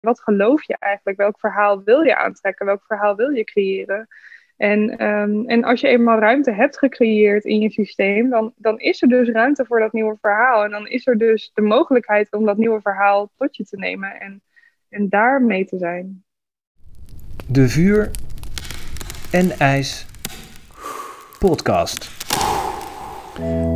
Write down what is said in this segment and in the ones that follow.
wat geloof je eigenlijk? Welk verhaal wil je aantrekken? Welk verhaal wil je creëren? En, ehm, en als je eenmaal ruimte hebt gecreëerd in je systeem, dan, dan is er dus ruimte voor dat nieuwe verhaal. En dan is er dus de mogelijkheid om dat nieuwe verhaal tot je te nemen en, en daar mee te zijn. De Vuur en IJs podcast.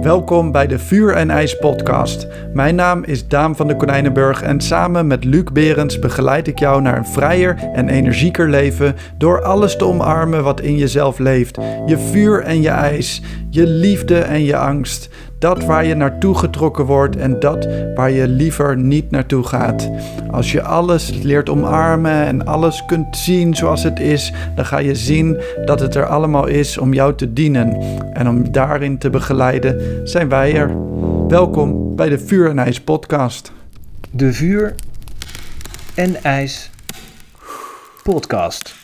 Welkom bij de Vuur en IJs podcast. Mijn naam is Daan van de Konijnenburg en samen met Luc Berends begeleid ik jou naar een vrijer en energieker leven door alles te omarmen wat in jezelf leeft. Je vuur en je ijs, je liefde en je angst. Dat waar je naartoe getrokken wordt en dat waar je liever niet naartoe gaat. Als je alles leert omarmen en alles kunt zien zoals het is, dan ga je zien dat het er allemaal is om jou te dienen. En om daarin te begeleiden zijn wij er. Welkom bij de Vuur en IJs podcast. De Vuur en IJs podcast.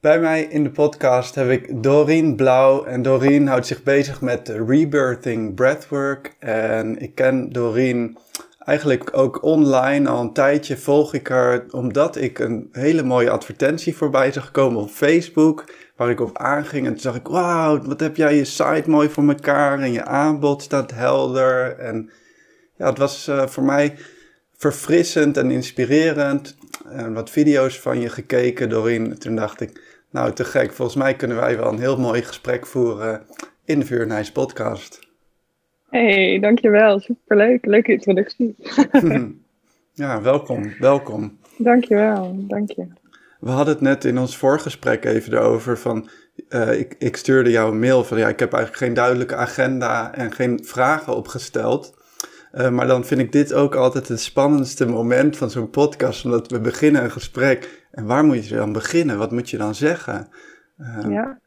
Bij mij in de podcast heb ik Doreen Blauw. En Doreen houdt zich bezig met rebirthing breathwork. En ik ken Doreen eigenlijk ook online al een tijdje. Volg ik haar omdat ik een hele mooie advertentie voorbij zag komen op Facebook. Waar ik op aanging. En toen zag ik, wauw, wat heb jij je site mooi voor elkaar. En je aanbod staat helder. En ja, het was uh, voor mij verfrissend en inspirerend. En wat video's van je gekeken, Doreen. Toen dacht ik, nou, te gek. Volgens mij kunnen wij wel een heel mooi gesprek voeren in de Vuur podcast. Hey, dankjewel. Superleuk. Leuke introductie. ja, welkom. Welkom. Dankjewel. Dank je. We hadden het net in ons voorgesprek even erover van... Uh, ik, ik stuurde jou een mail van ja, ik heb eigenlijk geen duidelijke agenda en geen vragen opgesteld. Uh, maar dan vind ik dit ook altijd het spannendste moment van zo'n podcast, omdat we beginnen een gesprek en waar moet je dan beginnen? Wat moet je dan zeggen? Uh, ja.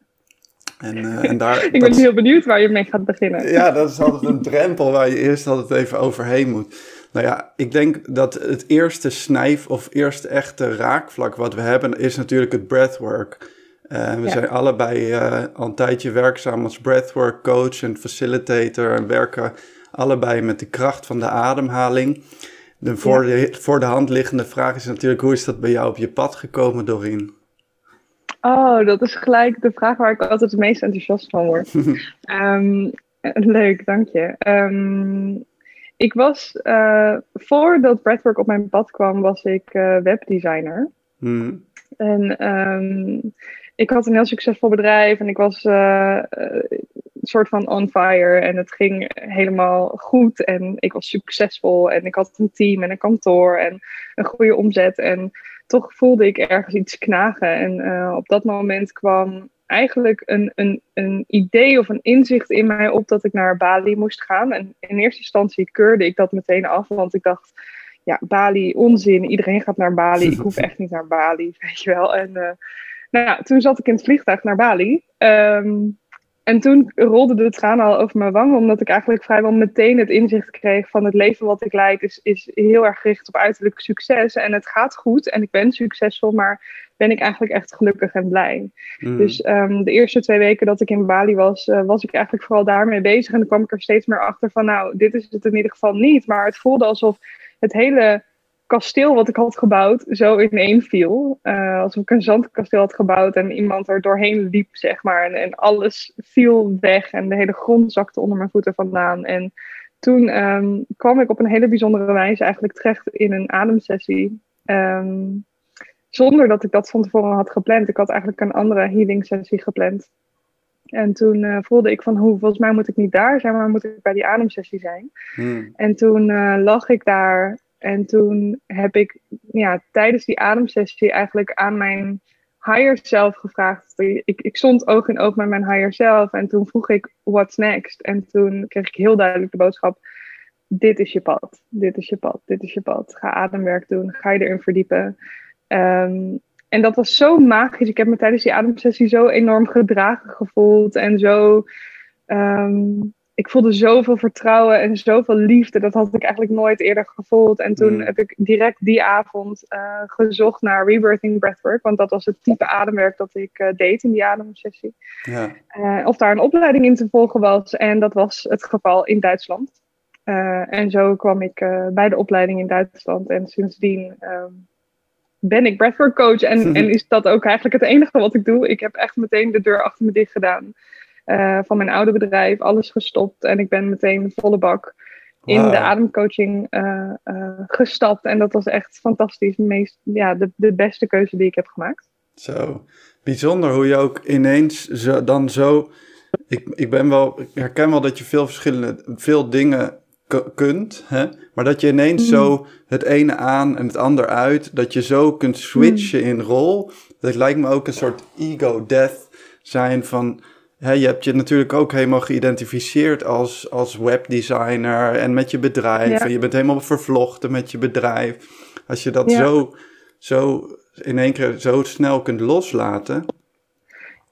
En, uh, en daar, ik ben heel benieuwd waar je mee gaat beginnen. Ja, dat is altijd een drempel waar je eerst altijd even overheen moet. Nou ja, ik denk dat het eerste snijf of eerste echte raakvlak wat we hebben is natuurlijk het breathwork. Uh, we ja. zijn allebei al een tijdje werkzaam als breathwork coach en facilitator en werken allebei met de kracht van de ademhaling. De voor, de voor de hand liggende vraag is natuurlijk: hoe is dat bij jou op je pad gekomen, Doreen? Oh, dat is gelijk de vraag waar ik altijd het meest enthousiast van word. um, leuk, dank je. Um, ik was, uh, voordat breathwork op mijn pad kwam, was ik uh, webdesigner. Hmm. En um, ik had een heel succesvol bedrijf en ik was uh, een soort van on fire. En het ging helemaal goed. En ik was succesvol. En ik had een team en een kantoor en een goede omzet. En toch voelde ik ergens iets knagen. En uh, op dat moment kwam eigenlijk een, een, een idee of een inzicht in mij op dat ik naar Bali moest gaan. En in eerste instantie keurde ik dat meteen af, want ik dacht, ja, Bali, onzin. Iedereen gaat naar Bali. Ik hoef echt niet naar Bali, weet je wel. En nou toen zat ik in het vliegtuig naar Bali. Um, en toen rolde de tranen al over mijn wangen, omdat ik eigenlijk vrijwel meteen het inzicht kreeg van het leven wat ik leid is, is heel erg gericht op uiterlijk succes. En het gaat goed en ik ben succesvol, maar ben ik eigenlijk echt gelukkig en blij. Mm. Dus um, de eerste twee weken dat ik in Bali was, uh, was ik eigenlijk vooral daarmee bezig. En dan kwam ik er steeds meer achter van, nou, dit is het in ieder geval niet. Maar het voelde alsof het hele kasteel wat ik had gebouwd zo ineen viel. Uh, alsof ik een zandkasteel had gebouwd en iemand er doorheen liep, zeg maar. En, en alles viel weg en de hele grond zakte onder mijn voeten vandaan. En toen um, kwam ik op een hele bijzondere wijze eigenlijk terecht in een ademsessie. Um, zonder dat ik dat van tevoren had gepland. Ik had eigenlijk een andere healing sessie gepland. En toen uh, voelde ik van, hoe, volgens mij moet ik niet daar zijn, maar moet ik bij die ademsessie zijn. Hmm. En toen uh, lag ik daar en toen heb ik ja, tijdens die ademsessie eigenlijk aan mijn higher self gevraagd. Ik, ik stond oog in oog met mijn higher self en toen vroeg ik, what's next? En toen kreeg ik heel duidelijk de boodschap, dit is je pad, dit is je pad, dit is je pad. Ga ademwerk doen, ga je erin verdiepen. Um, en dat was zo magisch. Ik heb me tijdens die ademsessie zo enorm gedragen gevoeld en zo... Um, ik voelde zoveel vertrouwen en zoveel liefde. Dat had ik eigenlijk nooit eerder gevoeld. En toen heb ik direct die avond uh, gezocht naar rebirthing breathwork. Want dat was het type ademwerk dat ik uh, deed in die ademsessie. Ja. Uh, of daar een opleiding in te volgen was. En dat was het geval in Duitsland. Eh, en zo kwam ik bij de opleiding in Duitsland. En sindsdien ehm, ben ik breathwork coach. En, en is dat ook eigenlijk het enige wat ik doe. Ik heb echt meteen de deur achter me dicht gedaan. Uh, van mijn oude bedrijf, alles gestopt. En ik ben meteen volle bak in de ademcoaching gestapt. En dat was echt fantastisch. Meest, ja, de, de beste keuze die ik heb gemaakt. Zo, bijzonder hoe je ook ineens zo, dan zo... Ik, ik, ben wel, ik herken wel dat je veel verschillende, veel dingen kunt, hè? maar dat je ineens mm. zo het ene aan en het ander uit, dat je zo kunt switchen mm. in rol. Dat lijkt me ook een soort ego-death zijn van, hè, je hebt je natuurlijk ook helemaal geïdentificeerd als, als webdesigner en met je bedrijf. En je bent helemaal vervlochten met je bedrijf. Als je dat zo, zo in één keer zo snel kunt loslaten.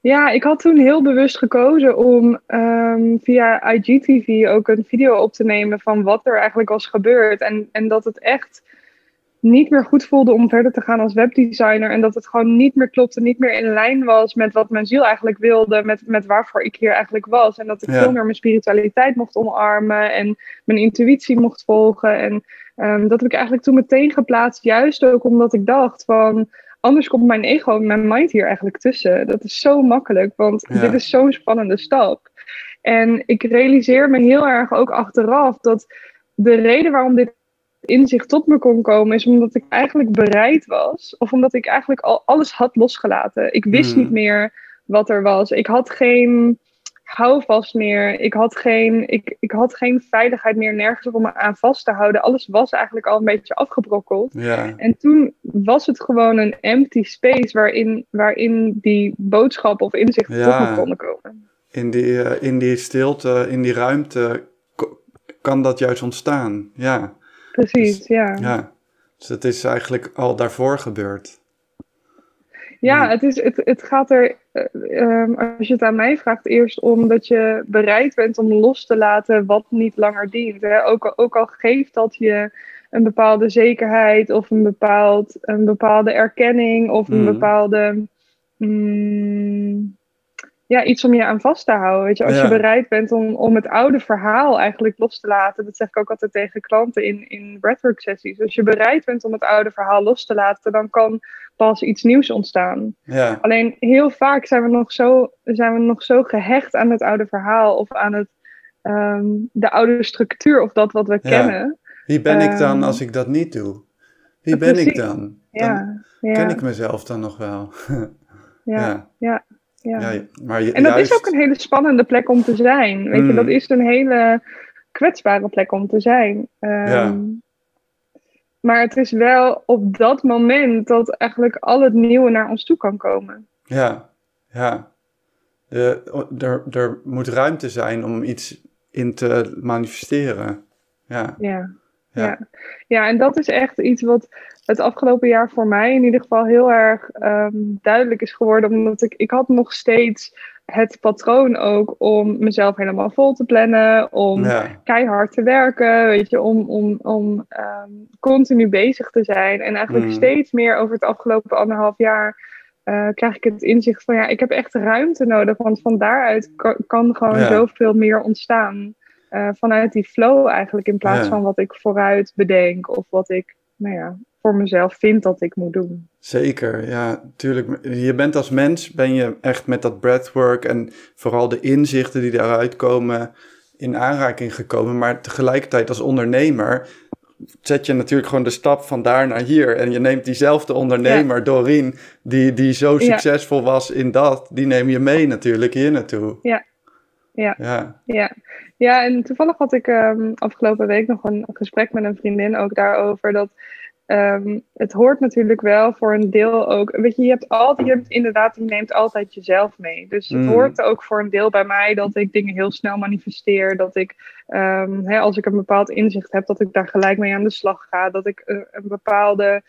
Ja, ik had toen heel bewust gekozen om um, via IGTV ook een video op te nemen van wat er eigenlijk was gebeurd. En, en dat het echt niet meer goed voelde om verder te gaan als webdesigner. En dat het gewoon niet meer klopte, niet meer in lijn was met wat mijn ziel eigenlijk wilde, met, met waarvoor ik hier eigenlijk was. En dat ik veel meer mijn spiritualiteit mocht omarmen en mijn intuïtie mocht volgen. En um, dat heb ik eigenlijk toen meteen geplaatst, juist ook omdat ik dacht van anders komt mijn ego en mijn mind hier eigenlijk tussen. Dat is zo makkelijk, want dit is zo'n spannende stap. En ik realiseer me heel erg ook achteraf dat de reden waarom dit inzicht tot me kon komen, is omdat ik eigenlijk bereid was, of omdat ik eigenlijk al alles had losgelaten. Ik wist hmm. niet meer wat er was. Ik had geen houvast meer. Ik had, geen, ik, ik had geen veiligheid meer nergens om me aan vast te houden. Alles was eigenlijk al een beetje afgebrokkeld. Ja. En toen was het gewoon een empty space waarin, waarin die boodschappen of inzichten ja. tot me konden komen. In die, uh, in die stilte, in die ruimte kan dat juist ontstaan. Ja. Precies, dus, ja. Ja. Dus het is eigenlijk al daarvoor gebeurd. Ja, het, is, het, het gaat er, uh, um, als je het aan mij vraagt, eerst om dat je bereid bent om los te laten wat niet langer dient. Hè? Ook, ook al geeft dat je een bepaalde zekerheid of een, bepaald, een bepaalde erkenning of een mm. bepaalde. Mm, ja, iets om je aan vast te houden. Weet je, als je bereid bent om, om het oude verhaal eigenlijk los te laten, dat zeg ik ook altijd tegen klanten in, in breathwork sessies. Als je bereid bent om het oude verhaal los te laten, dan kan pas iets nieuws ontstaan. Ja. Alleen heel vaak zijn we, nog zo, zijn we nog zo gehecht aan het oude verhaal of aan het, ehm, de oude structuur of dat wat we kennen. Wie ben ik dan ehm, als ik dat niet doe? Wie ben ik dan? dan ken ik mezelf dan nog wel? ja. ja. Ja. ja maar en dat is ook een hele spannende plek om te zijn. Weet je, mm. dat is een hele kwetsbare plek om te zijn. ja. Ehm, maar het is wel op dat moment dat eigenlijk al het nieuwe naar ons toe kan komen. Ja, ja. De, er, er moet ruimte zijn om iets in te manifesteren. Ja. Ja. Ja. ja. En dat is echt iets wat het afgelopen jaar voor mij in ieder geval heel erg ehm, duidelijk is geworden. Omdat ik, ik had nog steeds het patroon ook om mezelf helemaal vol te plannen, om keihard te werken, weet je, om, om, om ehm, continu bezig te zijn. En eigenlijk mm. steeds meer over het afgelopen anderhalf jaar uh, krijg ik het inzicht van ja, ik heb echt ruimte nodig, want van daaruit kan, gewoon zoveel meer ontstaan. Uh, vanuit die flow eigenlijk, in plaats van wat ik vooruit bedenk of wat ik, nou ja, voor mezelf vind dat ik moet doen. Zeker, ja, natuurlijk. Je bent als mens, ben je echt met dat breathwork en vooral de inzichten die daaruit komen in aanraking gekomen. Maar tegelijkertijd als ondernemer zet je natuurlijk gewoon de stap van daar naar hier. En je neemt diezelfde ondernemer, ja. Doreen, die, die zo succesvol was in dat, die neem je mee natuurlijk hier naartoe. Ja. Ja. ja. ja. Ja en toevallig had ik um, afgelopen week nog een gesprek met een vriendin ook daarover. Dat Ehm, het hoort natuurlijk wel voor een deel ook. Weet je, je hebt altijd, je hebt inderdaad, je neemt altijd jezelf mee. Dus het mm. hoort ook voor een deel bij mij dat ik dingen heel snel manifesteer. Dat ik, um, hè, als ik een bepaald inzicht heb, dat ik daar gelijk mee aan de slag ga. Dat ik uh, een bepaalde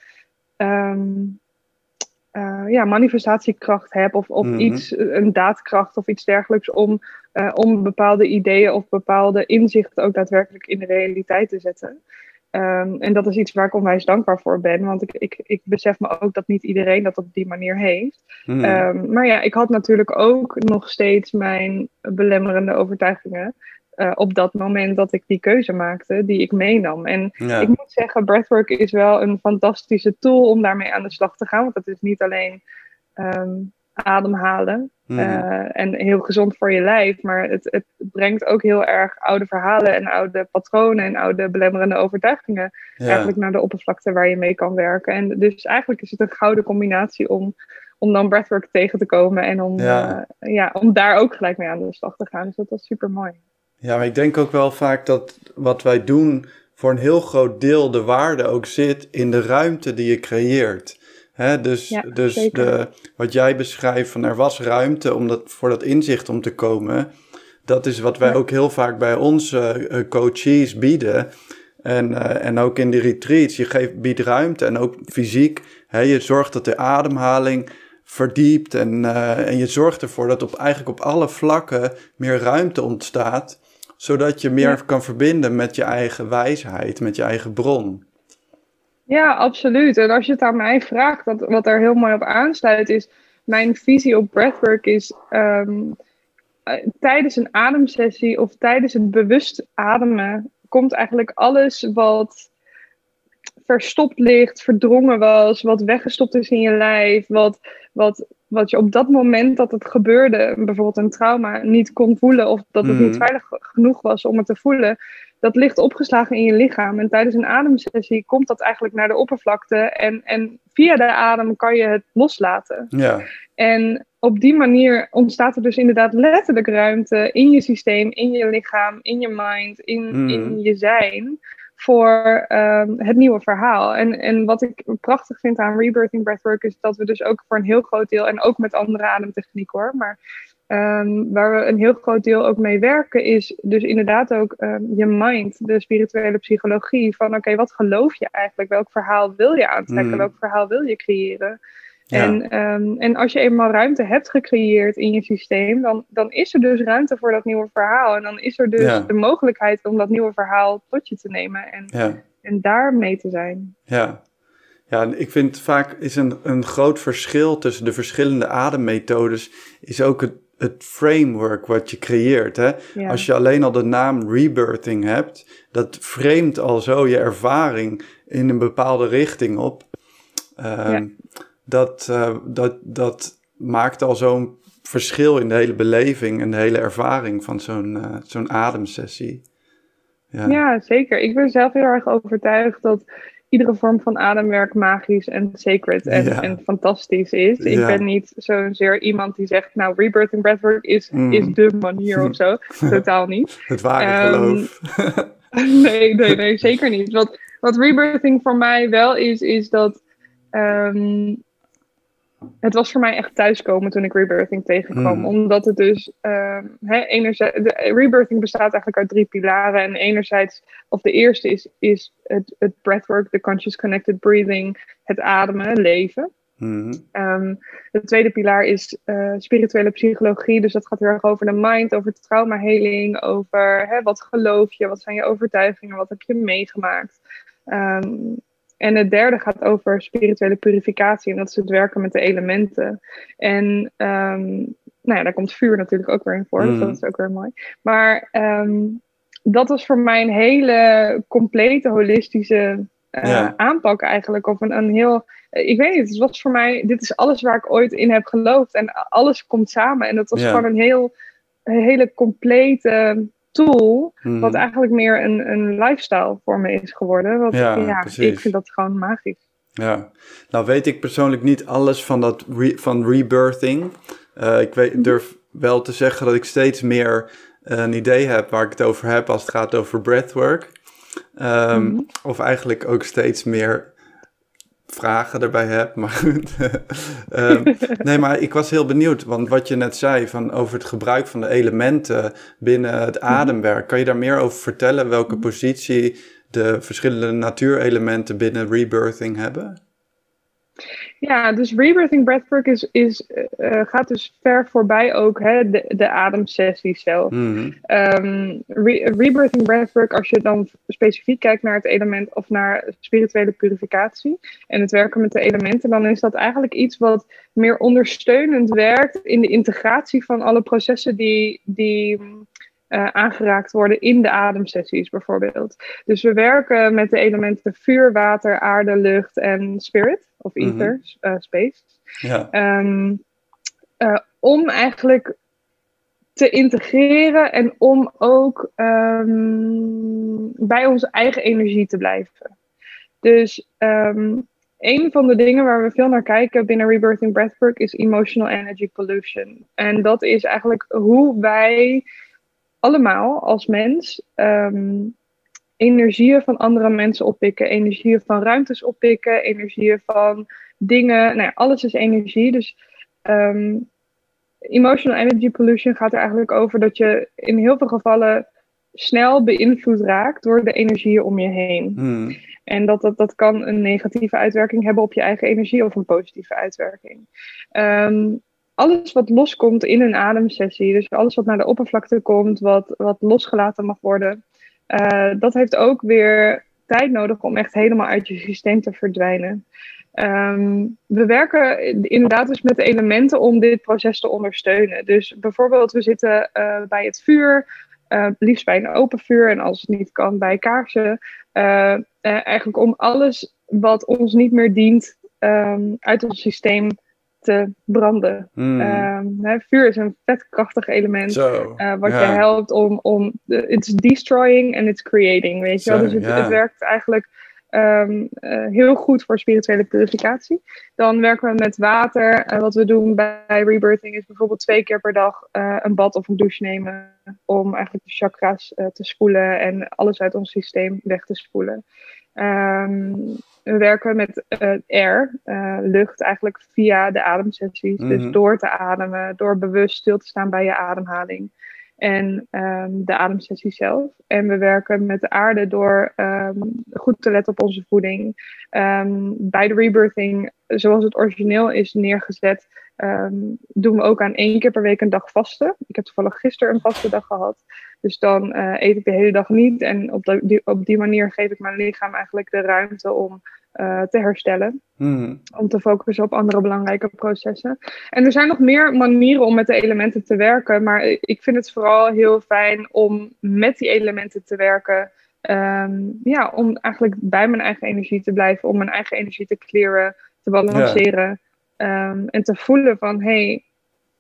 um, uh, ja, manifestatiekracht heb. Of, of mm-hmm. iets, een daadkracht of iets dergelijks. Om, uh, om bepaalde ideeën of bepaalde inzichten ook daadwerkelijk in de realiteit te zetten. Um, en dat is iets waar ik onwijs dankbaar voor ben. Want ik, ik, ik besef me ook dat niet iedereen dat op die manier heeft. Mm. Um, maar ja, ik had natuurlijk ook nog steeds mijn belemmerende overtuigingen. Eh, op dat moment dat ik die keuze maakte, die ik meenam. En Ja. ik moet zeggen, breathwork is wel een fantastische tool om daarmee aan de slag te gaan. Want het is niet alleen ehm, ademhalen Mhm. eh, en heel gezond voor je lijf, maar het, het brengt ook heel erg oude verhalen en oude patronen en oude belemmerende overtuigingen ja. eigenlijk naar de oppervlakte waar je mee kan werken. En dus eigenlijk is het een gouden combinatie om, om dan breathwork tegen te komen en om, Ja. eh, ja, om daar ook gelijk mee aan de slag te gaan. Dus dat was super mooi. Ja, maar ik denk ook wel vaak dat wat wij doen voor een heel groot deel de waarde ook zit in de ruimte die je creëert. Hè, dus Ja, dus zeker. de, wat jij beschrijft van er was ruimte om dat, voor dat inzicht om te komen. Dat is wat wij Ja. ook heel vaak bij onze eh, coaches bieden. En, eh, en ook in die retreats. Je geeft, biedt ruimte en ook fysiek. Hè, je zorgt dat de ademhaling verdiept. En, eh, en je zorgt ervoor dat op, eigenlijk op alle vlakken meer ruimte ontstaat. Zodat je meer Ja. kan verbinden met je eigen wijsheid, met je eigen bron. Ja, absoluut. En als je het aan mij vraagt, wat, wat er heel mooi op aansluit, is mijn visie op breathwork is ehm, eh, tijdens een ademsessie of tijdens het bewust ademen komt eigenlijk alles wat verstopt ligt, verdrongen was, wat weggestopt is in je lijf, wat, wat, wat je op dat moment dat het gebeurde, bijvoorbeeld een trauma, niet kon voelen of dat het Mhm. niet veilig genoeg was om het te voelen, dat ligt opgeslagen in je lichaam. En tijdens een ademsessie komt dat eigenlijk naar de oppervlakte en, en via de adem kan je het loslaten. Ja, En op die manier ontstaat er dus inderdaad letterlijk ruimte in je systeem, in je lichaam, in je mind, in, Mm. in je zijn voor ehm, het nieuwe verhaal. En, en wat ik prachtig vind aan rebirthing breathwork is dat we dus ook voor een heel groot deel, en ook met andere ademtechniek hoor, maar ehm, waar we een heel groot deel ook mee werken, is dus inderdaad ook ehm, je mind, de spirituele psychologie. Van oké, wat geloof je eigenlijk? Welk verhaal wil je aantrekken? Mm. Welk verhaal wil je creëren? Ja, En, ehm, en als je eenmaal ruimte hebt gecreëerd in je systeem, dan, dan is er dus ruimte voor dat nieuwe verhaal. En dan is er dus Ja. de mogelijkheid om dat nieuwe verhaal tot je te nemen en, ja. en daar mee te zijn. Ja, ja en ik vind vaak is een, een groot verschil tussen de verschillende ademmethodes is ook het, het framework wat je creëert. Hè? Ja. Als je alleen al de naam rebirthing hebt, dat framet al zo je ervaring in een bepaalde richting op. Ja. Dat, eh, dat, dat maakt al zo'n verschil in de hele beleving en de hele ervaring van zo'n eh, zo'n ademsessie. Ja. Ja, zeker. Ik ben zelf heel erg overtuigd dat iedere vorm van ademwerk magisch en sacred en, Ja. en fantastisch is. Ik Ja. ben niet zozeer iemand die zegt, nou, rebirthing breathwork is, Mm. is de manier of zo. Totaal niet. Het ware Ehm, geloof. nee, nee, nee, zeker niet. Wat, wat rebirthing voor mij wel is, is dat. ehm, het was voor mij echt thuiskomen toen ik rebirthing tegenkwam. Mm. Omdat het dus. ehm hè, enerzijds, de, rebirthing bestaat eigenlijk uit drie pilaren. En enerzijds, of de eerste is, is het, het breathwork, de conscious connected breathing, het ademen, leven. Mhm. Ehm, de tweede pilaar is eh, spirituele psychologie. Dus dat gaat heel erg over de mind, over traumaheling, over hè, wat geloof je, wat zijn je overtuigingen, wat heb je meegemaakt. Ehm, en het derde gaat over spirituele purificatie. En dat is het werken met de elementen. En ehm, nou ja, daar komt vuur natuurlijk ook weer in voor. Dus Mhm. dat is ook weer mooi. Maar ehm, dat was voor mij een hele complete, holistische eh, Ja. aanpak eigenlijk. Of een, een heel eh, ik weet niet, het was voor mij, dit is alles waar ik ooit in heb geloofd. En alles komt samen. En dat was Ja. gewoon een, heel, een hele complete tool. Mhm. Wat eigenlijk meer een, een lifestyle voor me is geworden. Wat, Ja, ik vind dat gewoon magisch. Ja, nou weet ik persoonlijk niet alles van, dat re- van rebirthing. Eh, ik weet, durf wel te zeggen dat ik steeds meer een idee heb waar ik het over heb als het gaat over breathwork. Ehm, Mhm. Of eigenlijk ook steeds meer vragen erbij heb. Maar goed. Ehm, nee, maar ik was heel benieuwd, want wat je net zei van over het gebruik van de elementen binnen het ademwerk. Kan je daar meer over vertellen welke positie de verschillende natuurelementen binnen rebirthing hebben? Ja, dus rebirthing breathwork is, is, eh, eh, gaat dus ver voorbij ook hè, de, de ademsessie zelf. Re- rebirthing breathwork, als je dan specifiek kijkt naar het element of naar spirituele purificatie en het werken met de elementen, dan is dat eigenlijk iets wat meer ondersteunend werkt in de integratie van alle processen die, die eh, aangeraakt worden in de ademsessies bijvoorbeeld. Dus we werken met de elementen vuur, water, aarde, lucht en spirit, of Mhm. ether, eh, space. Ja. Ehm, eh, om eigenlijk te integreren en om ook ehm, bij onze eigen energie te blijven. Dus ehm, een van de dingen waar we veel naar kijken binnen Rebirthing Breathwork is emotional energy pollution. En dat is eigenlijk hoe wij allemaal als mens ehm, energieën van andere mensen oppikken, energieën van ruimtes oppikken, energieën van dingen. Nou ja, alles is energie. Dus ehm, emotional energy pollution gaat er eigenlijk over dat je in heel veel gevallen snel beïnvloed raakt door de energieën om je heen. Hmm. En dat, dat, dat kan een negatieve uitwerking hebben op je eigen energie of een positieve uitwerking. Ehm, alles wat loskomt in een ademsessie, dus alles wat naar de oppervlakte komt, wat, wat losgelaten mag worden, eh, dat heeft ook weer tijd nodig om echt helemaal uit je systeem te verdwijnen. Ehm, we werken inderdaad dus met elementen om dit proces te ondersteunen. Dus bijvoorbeeld, we zitten eh, bij het vuur, eh, liefst bij een open vuur en als het niet kan bij kaarsen. Eigenlijk om alles wat ons niet meer dient ehm, uit ons systeem te branden. Hmm. Ehm, hè, vuur is een vetkrachtig element. Eh, wat je helpt om, om it's destroying and it's creating, weet je wel. Dus het, werkt eigenlijk ehm, eh, heel goed voor spirituele purificatie. Dan werken we met water. En wat we doen bij rebirthing is bijvoorbeeld twee keer per dag eh, een bad of een douche nemen. Om eigenlijk de chakras eh, te spoelen en alles uit ons systeem weg te spoelen. Ehm, we werken met eh, air, eh, lucht, eigenlijk via de ademsessies. Mhm. Dus door te ademen, door bewust stil te staan bij je ademhaling. En ehm, de ademsessie zelf. En we werken met de aarde door ehm, goed te letten op onze voeding. Bij de rebirthing, zoals het origineel is neergezet, doen we ook aan één keer per week een dag vasten. Ik heb toevallig gisteren een vaste dag gehad. Dus dan eh, eet ik de hele dag niet. En op, de- die, op die manier geef ik mijn lichaam eigenlijk de ruimte om eh, te herstellen Hmm. om te focussen op andere belangrijke processen. En er zijn nog meer manieren om met de elementen te werken, maar ik vind het vooral heel fijn om met die elementen te werken. Ehm, ja, om eigenlijk bij mijn eigen energie te blijven, om mijn eigen energie te clearen, te balanceren ehm, en te voelen van hé, hey,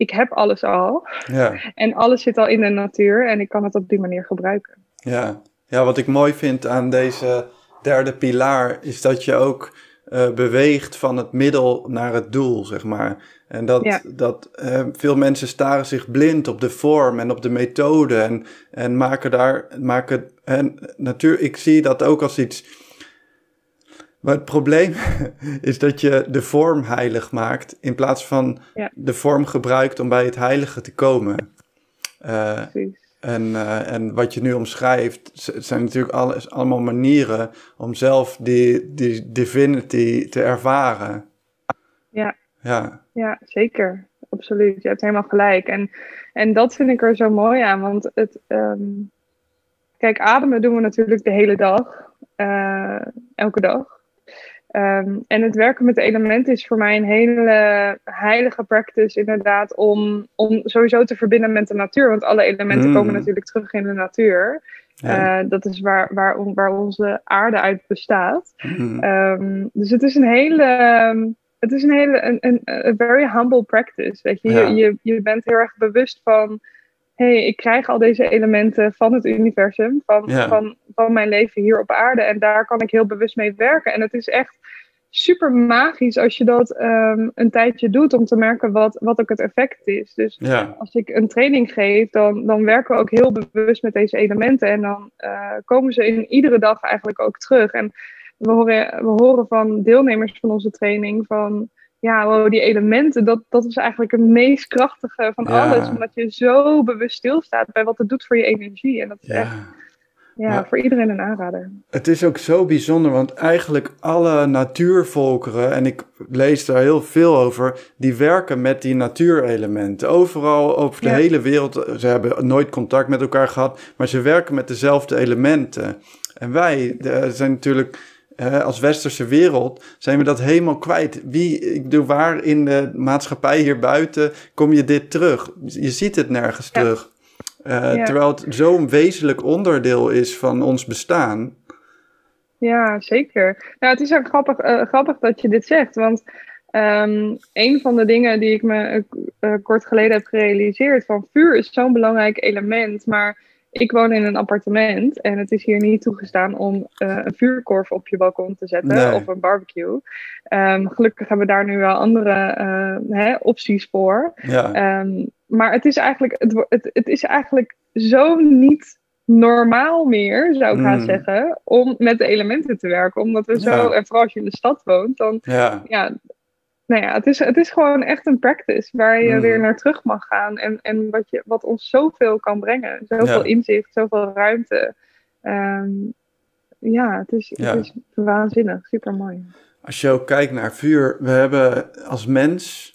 ik heb alles al Ja. en alles zit al in de natuur en ik kan het op die manier gebruiken. Ja. ja, wat ik mooi vind aan deze derde pilaar is dat je ook eh, beweegt van het middel naar het doel, zeg maar. En dat, Ja. dat eh, veel mensen staren zich blind op de vorm en op de methode en, en maken daar, maken, en natuur, ik zie dat ook als iets. Maar het probleem is dat je de vorm heilig maakt in plaats van Ja. de vorm gebruikt om bij het heilige te komen. Precies. en, eh, en wat je nu omschrijft, zijn natuurlijk alles, allemaal manieren om zelf die, die divinity te ervaren. Ja. Ja, Ja, zeker. Absoluut. Je hebt helemaal gelijk. En, en dat vind ik er zo mooi aan. Want het, ehm, kijk, ademen doen we natuurlijk de hele dag. eh, elke dag. Ehm, en het werken met de elementen is voor mij een hele heilige practice, inderdaad, om, om sowieso te verbinden met de natuur. Want alle elementen Mm. komen natuurlijk terug in de natuur. ja. Eh, dat is waar, waar, waar onze aarde uit bestaat. Mhm. Ehm, dus het is een hele, ehm, het is een hele, een, een, very humble practice. Weet je? Ja. Je, je, je bent heel erg bewust van, hey, ik krijg al deze elementen van het universum, van, Ja. van, van mijn leven hier op aarde. En daar kan ik heel bewust mee werken. En het is echt super magisch als je dat ehm, een tijdje doet om te merken wat, wat ook het effect is. Dus ja, als ik een training geef, dan, dan werken we ook heel bewust met deze elementen. En dan eh, komen ze in iedere dag eigenlijk ook terug. En we horen, we horen van deelnemers van onze training van... Ja, wow, die elementen, dat, dat is eigenlijk het meest krachtige van Ja. alles. Omdat je zo bewust stilstaat bij wat het doet voor je energie. En dat is echt ja. Maar- voor iedereen een aanrader. Het is ook zo bijzonder, want eigenlijk alle natuurvolkeren, en ik lees daar heel veel over, die werken met die natuurelementen. Overal over de Ja. hele wereld, ze hebben nooit contact met elkaar gehad, maar ze werken met dezelfde elementen. En wij eh, zijn natuurlijk als westerse wereld, zijn we dat helemaal kwijt. Wie, ik bedoel, waar in de maatschappij hier buiten kom je dit terug? Je ziet het nergens Ja. terug. Eh, Ja. Terwijl het zo'n wezenlijk onderdeel is van ons bestaan. Ja, zeker. Nou, het is ook grappig, eh, grappig dat je dit zegt, want ehm, een van de dingen die ik me eh, kort geleden heb gerealiseerd, van vuur is zo'n belangrijk element, maar ik woon in een appartement en het is hier niet toegestaan om eh, een vuurkorf op je balkon te zetten Nee. of een barbecue. Ehm, gelukkig hebben we daar nu wel andere eh, hè, opties voor. Ja, Ehm, maar het is, eigenlijk, het, het, het is eigenlijk zo niet normaal meer, zou ik haast Mm. zeggen, om met de elementen te werken. Omdat we zo, en vooral als je in de stad woont, dan, ja, ja, nou ja, het is, het is gewoon echt een practice waar je Mm. weer naar terug mag gaan. En, en wat, je, wat ons zoveel kan brengen. Zoveel Ja. inzicht, zoveel ruimte. Ehm, ja, het is, Ja. het is waanzinnig, super mooi. als je ook kijkt naar vuur, we hebben als mens.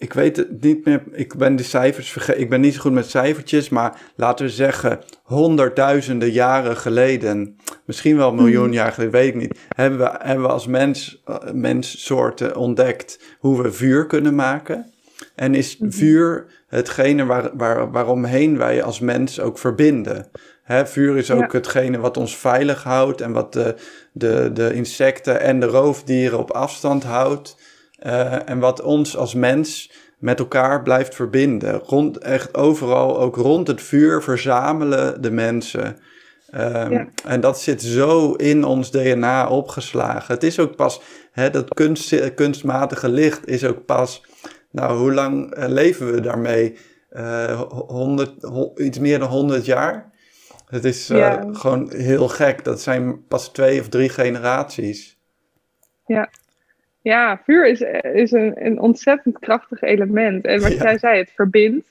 Ik weet het niet meer, ik ben de cijfers vergeten. Ik ben niet zo goed met cijfertjes, maar laten we zeggen honderdduizenden jaren geleden, misschien wel een miljoen Mhm. jaar geleden, weet ik niet, hebben we, hebben we als mens, eh, menssoorten ontdekt hoe we vuur kunnen maken. En is Mhm. vuur hetgene waar, waar, waaromheen wij als mens ook verbinden. Hè, vuur is ook Ja. hetgene wat ons veilig houdt en wat de, de, de insecten en de roofdieren op afstand houdt. Eh, en wat ons als mens met elkaar blijft verbinden. Rond, echt overal, ook rond het vuur, verzamelen de mensen. Ehm, Ja. En dat zit zo in ons DNA opgeslagen. Het is ook pas, hè, dat kunst, kunstmatige licht is ook pas, nou hoe lang eh, leven we daarmee? Eh, honderd, ho- iets meer dan 100 jaar. Het is eh, Ja. gewoon heel gek. Dat zijn pas twee of drie generaties. Ja, vuur is, is een, een ontzettend krachtig element. En wat Ja. jij zei, het verbindt.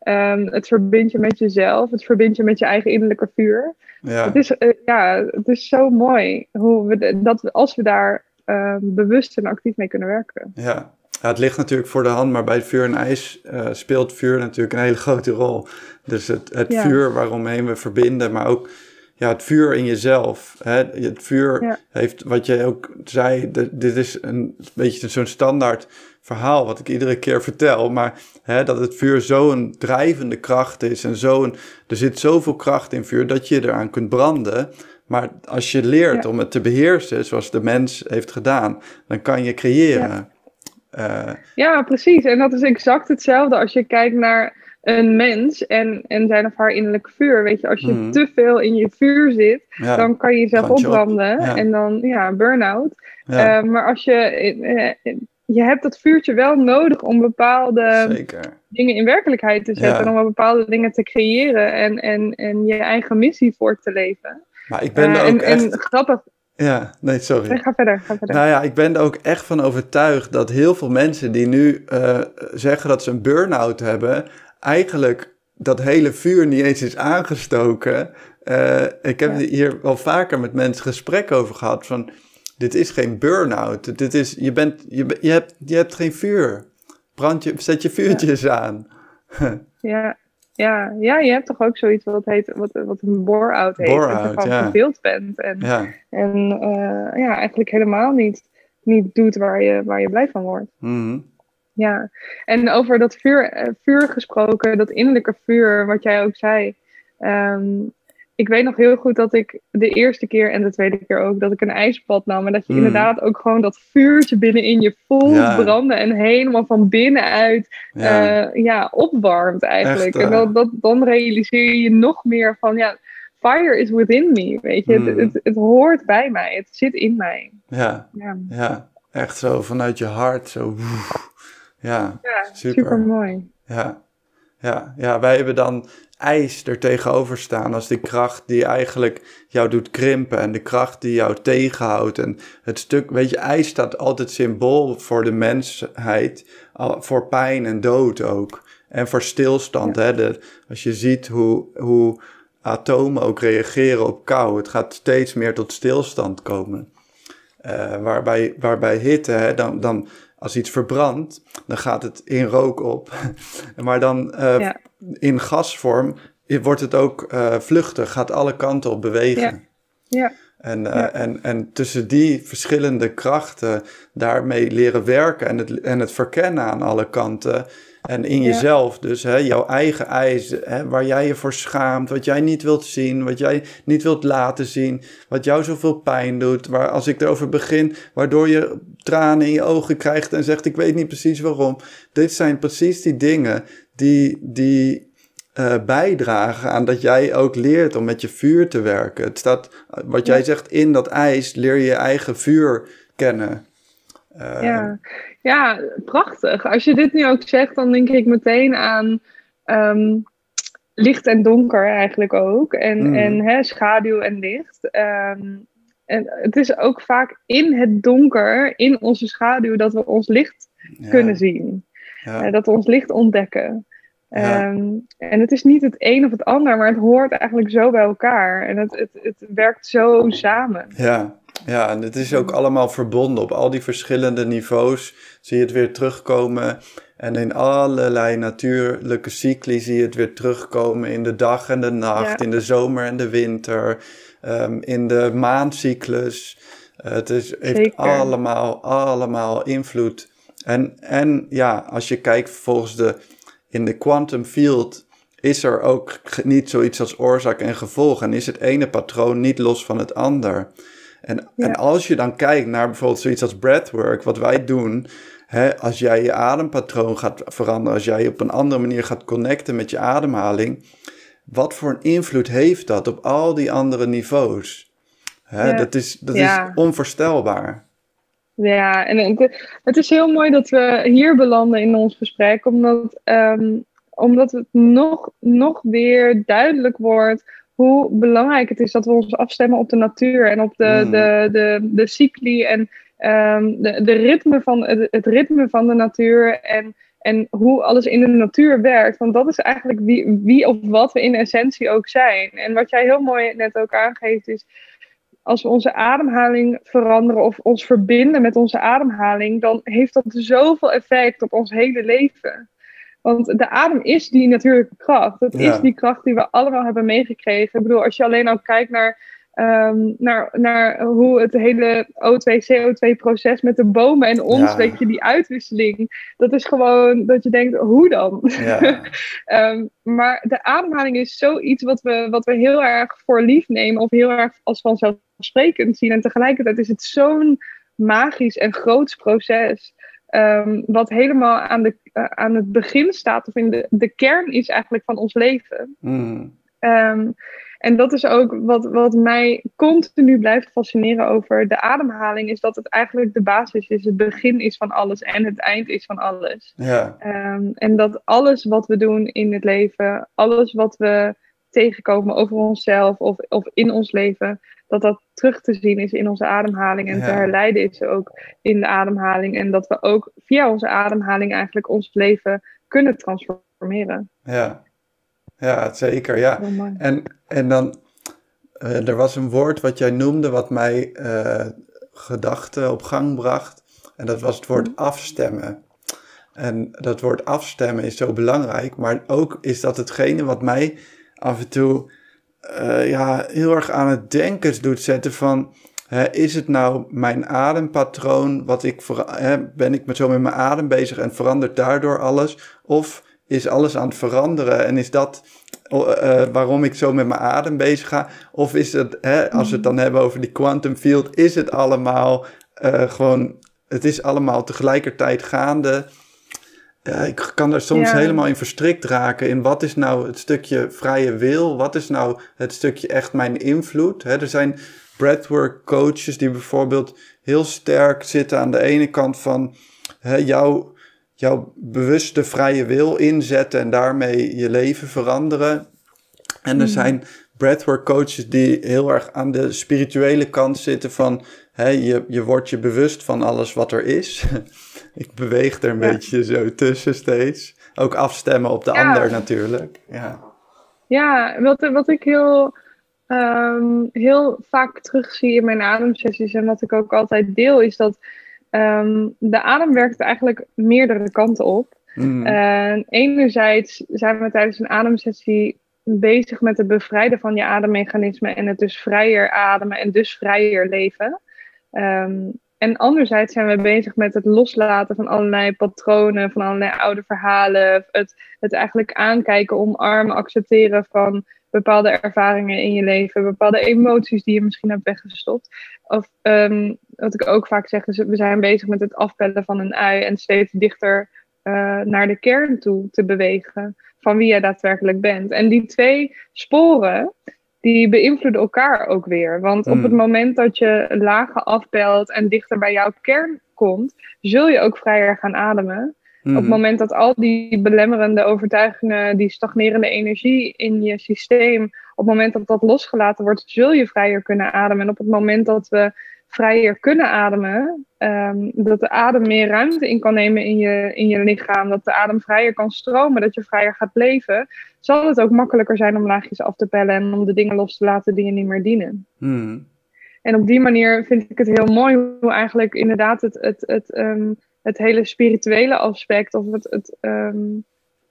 Ehm, het verbindt je met jezelf. Het verbindt je met je eigen innerlijke vuur. Ja, Het, is, eh, ja, het is zo mooi hoe we de- dat we, als we daar ehm, bewust en actief mee kunnen werken. ja. Ja, het ligt natuurlijk voor de hand, maar bij vuur en ijs eh, speelt vuur natuurlijk een hele grote rol. Dus het, het Ja. vuur waaromheen we verbinden, maar ook ja, het vuur in jezelf. Hè? Het vuur Ja. heeft, wat je ook zei, de- dit is een beetje zo'n standaard verhaal wat ik iedere keer vertel. Maar hè, dat het vuur zo'n drijvende kracht is en zo'n, er zit zoveel kracht in vuur dat je eraan kunt branden. Maar als je leert Ja. om het te beheersen, zoals de mens heeft gedaan, dan kan je creëren. Eh, Ja, precies. En dat is exact hetzelfde als je kijkt naar een mens en, en zijn of haar innerlijke vuur. Weet je, als je Mhm. te veel in je vuur zit, ja, dan kan je jezelf brand je op. opbranden Ja. en dan, ja, burn-out. ja, Eh, maar als je, eh, je hebt dat vuurtje wel nodig om bepaalde zeker. dingen in werkelijkheid te zetten. En om bepaalde dingen te creëren en, en, en je eigen missie voor te leven. Maar ik ben Eh, er ook en, echt... en grappig, Ja, nee, sorry. Nee, ga verder, ga verder. Nou ja, ik ben er ook echt van overtuigd dat heel veel mensen die nu zeggen dat ze een burn-out hebben, eigenlijk dat hele vuur niet eens is aangestoken. Eh, ik heb Ja. hier wel vaker met mensen gesprek over gehad van, dit is geen burn-out. Dit is, je, bent, je, je, hebt, je hebt geen vuur. Brand je, zet je vuurtjes aan. Ja, ja, ja, je hebt toch ook zoiets wat, heet, wat, wat een bore-out heet. Dat je gewoon ja. verveeld bent. En, Ja. en eh, ja, eigenlijk helemaal niet, niet doet waar je, waar je blij van wordt. Mhm. Ja, en over dat vuur, eh, vuur gesproken, dat innerlijke vuur, wat jij ook zei. Ehm, ik weet nog heel goed dat ik de eerste keer en de tweede keer ook, dat ik een ijsbad nam. En dat je Mm. inderdaad ook gewoon dat vuurtje binnenin je voelt Ja. branden en helemaal van binnenuit Ja. ja. ja, opwarmt eigenlijk. Echt, en eh. dat, dat, dan realiseer je nog meer van, ja, fire is within me, weet je. Mm. Het, het, het hoort bij mij, het zit in mij. ja, Ja, ja, echt zo vanuit je hart. Zo. Ja, ja Super. super mooi. Ja, ja, ja, wij hebben dan ijs er tegenover staan als die kracht die eigenlijk jou doet krimpen en de kracht die jou tegenhoudt. En het stuk, weet je, ijs staat altijd symbool voor de mensheid, voor pijn en dood ook. En voor stilstand, hè. De, als je ziet hoe, hoe atomen ook reageren op kou, het gaat steeds meer tot stilstand komen. Eh, waarbij, waarbij hitte, hè, dan, dan als iets verbrandt, dan gaat het in rook op. maar dan eh, Ja. in gasvorm wordt het ook eh, vluchtig, gaat alle kanten op bewegen. Ja. En, eh, Ja. en, en tussen die verschillende krachten daarmee leren werken en het, en het verkennen aan alle kanten, En in jezelf dus, hè, jouw eigen eisen, hè, waar jij je voor schaamt, wat jij niet wilt zien, wat jij niet wilt laten zien, wat jou zoveel pijn doet, waar als ik erover begin, waardoor je tranen in je ogen krijgt en zegt ik weet niet precies waarom. Dit zijn precies die dingen die, die uh, bijdragen aan dat jij ook leert om met je vuur te werken. Het staat, wat jij zegt, in dat ijs leer je je eigen vuur kennen. Uh, ja. Ja, prachtig. Als je dit nu ook zegt, dan denk ik meteen aan um, licht en donker eigenlijk ook. En, mm. en hè, schaduw en licht. Um, en het is ook vaak in het donker, in onze schaduw, dat we ons licht ja. kunnen zien. Ja. Uh, dat we ons licht ontdekken. Ja. Um, en het is niet het een of het ander, maar het hoort eigenlijk zo bij elkaar. En het, het, het werkt zo samen. Ja, ja, en het is ook allemaal verbonden. Op al die verschillende niveaus zie je het weer terugkomen. En in allerlei natuurlijke cycli zie je het weer terugkomen. In de dag en de nacht, ja. in de zomer en de winter, um, in de maancyclus. Uh, het is, heeft Zeker. allemaal, allemaal invloed. En, en ja, als je kijkt volgens de in de quantum field is er ook niet zoiets als oorzaak en gevolg. En is het ene patroon niet los van het ander. En, ja. en als je dan kijkt naar bijvoorbeeld zoiets als breathwork, wat wij doen. Hè, als jij je adempatroon gaat veranderen, als jij op een andere manier gaat connecten met je ademhaling. Wat voor een invloed heeft dat op al die andere niveaus? Hè, ja. Dat, is, dat ja. is onvoorstelbaar. Ja, en het, is heel mooi dat we hier belanden in ons gesprek, omdat, um, omdat het nog, nog weer duidelijk wordt hoe belangrijk het is dat we ons afstemmen op de natuur en op de, mm. de, de, de cycli en um, de, de ritme van, het, het ritme van de natuur en, en hoe alles in de natuur werkt. Want dat is eigenlijk wie, wie of wat we in essentie ook zijn. En wat jij heel mooi net ook aangeeft is als we onze ademhaling veranderen of ons verbinden met onze ademhaling, dan heeft dat zoveel effect op ons hele leven. Want de adem is die natuurlijke kracht. Het ja. is die kracht die we allemaal hebben meegekregen. Ik bedoel, als je alleen al kijkt naar, um, naar, naar hoe het hele O2-CO2-proces met de bomen en ons, ja. weet je, die uitwisseling, dat is gewoon dat je denkt, hoe dan? Ja. um, maar de ademhaling is zoiets wat we, wat we heel erg voor lief nemen of heel erg als vanzelfsprekend zien. En tegelijkertijd is het zo'n magisch en groots proces. Um, wat helemaal aan, de, uh, aan het begin staat, of in de, de kern is eigenlijk van ons leven. Mm. Um, en dat is ook wat, wat mij continu blijft fascineren over de ademhaling, is dat het eigenlijk de basis is, het begin is van alles en het eind is van alles. Ja. Um, en dat alles wat we doen in het leven, alles wat we tegenkomen over onszelf of, of in ons leven, dat dat terug te zien is in onze ademhaling en ja. te herleiden is ook in de ademhaling. En dat we ook via onze ademhaling eigenlijk ons leven kunnen transformeren. Ja, ja zeker. Ja. En, en dan, uh, er was een woord wat jij noemde wat mij uh, gedachten op gang bracht. En dat was het woord mm. afstemmen. En dat woord afstemmen is zo belangrijk, maar ook is dat hetgene wat mij af en toe uh, ja, heel erg aan het denken doet zetten van... Hè, is het nou mijn adempatroon, wat ik hè, ben ik met zo met mijn adem bezig en verandert daardoor alles? Of is alles aan het veranderen en is dat uh, waarom ik zo met mijn adem bezig ga? Of is het, hè, als we het dan hebben over die quantum field, is het allemaal uh, gewoon, het is allemaal tegelijkertijd gaande? Ja, ik kan er soms ja. helemaal in verstrikt raken in wat is nou het stukje vrije wil, wat is nou het stukje echt mijn invloed. Er zijn breathwork coaches die bijvoorbeeld heel sterk zitten aan de ene kant van hè, jouw, jouw bewuste vrije wil inzetten en daarmee je leven veranderen. En er mm. zijn breathwork coaches die heel erg aan de spirituele kant zitten van je, je wordt je bewust van alles wat er is. ik beweeg er een ja. beetje zo tussen steeds. Ook afstemmen op de ja. ander natuurlijk. Ja, ja wat, wat ik heel, um, heel vaak terugzie in mijn ademsessies en wat ik ook altijd deel, is dat um, de adem werkt eigenlijk meerdere kanten op. Mm. Uh, enerzijds zijn we tijdens een ademsessie bezig met het bevrijden van je ademmechanismen en het dus vrijer ademen en dus vrijer leven. Um, en anderzijds zijn we bezig met het loslaten van allerlei patronen, van allerlei oude verhalen. Het, het eigenlijk aankijken, omarmen, accepteren van bepaalde ervaringen in je leven, bepaalde emoties die je misschien hebt weggestopt. Of um, wat ik ook vaak zeg, we zijn bezig met het afpellen van een ui en steeds dichter uh, naar de kern toe te bewegen van wie jij daadwerkelijk bent. En die twee sporen, die beïnvloeden elkaar ook weer. Want op het moment dat je lagen afpelt en dichter bij jouw kern komt, zul je ook vrijer gaan ademen. Op het moment dat al die belemmerende overtuigingen, die stagnerende energie in je systeem, op het moment dat dat losgelaten wordt, zul je vrijer kunnen ademen. En op het moment dat we vrijer kunnen ademen, um, dat de adem meer ruimte in kan nemen in je, in je lichaam, dat de adem vrijer kan stromen, dat je vrijer gaat leven, zal het ook makkelijker zijn om laagjes af te pellen en om de dingen los te laten die je niet meer dienen. Hmm. En op die manier vind ik het heel mooi hoe eigenlijk inderdaad het, het, het, um, het hele spirituele aspect of het, het, um,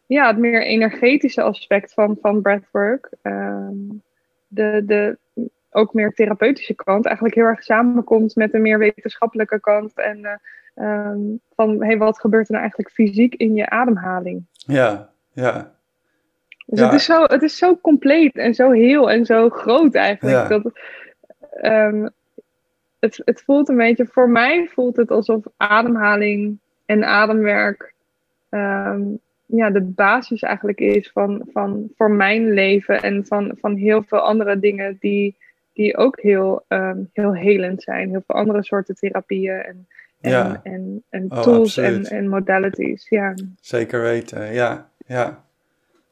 ja, het meer energetische aspect van, van breathwork, de, de, ook meer therapeutische kant eigenlijk heel erg samenkomt met een meer wetenschappelijke kant. En uh, um, van hey, wat gebeurt er nou eigenlijk fysiek in je ademhaling? Ja, ja. Dus Ja. het, is zo, het is zo compleet en zo heel en zo groot eigenlijk. Ja. Dat, um, het, het voelt een beetje, voor mij voelt het alsof ademhaling en ademwerk um, ja, de basis eigenlijk is van, van voor mijn leven en van, van heel veel andere dingen die, die ook heel, um, heel helend zijn. Heel veel andere soorten therapieën en, en, Ja. en, en Oh, tools en, modalities. Ja. Zeker weten, ja, ja,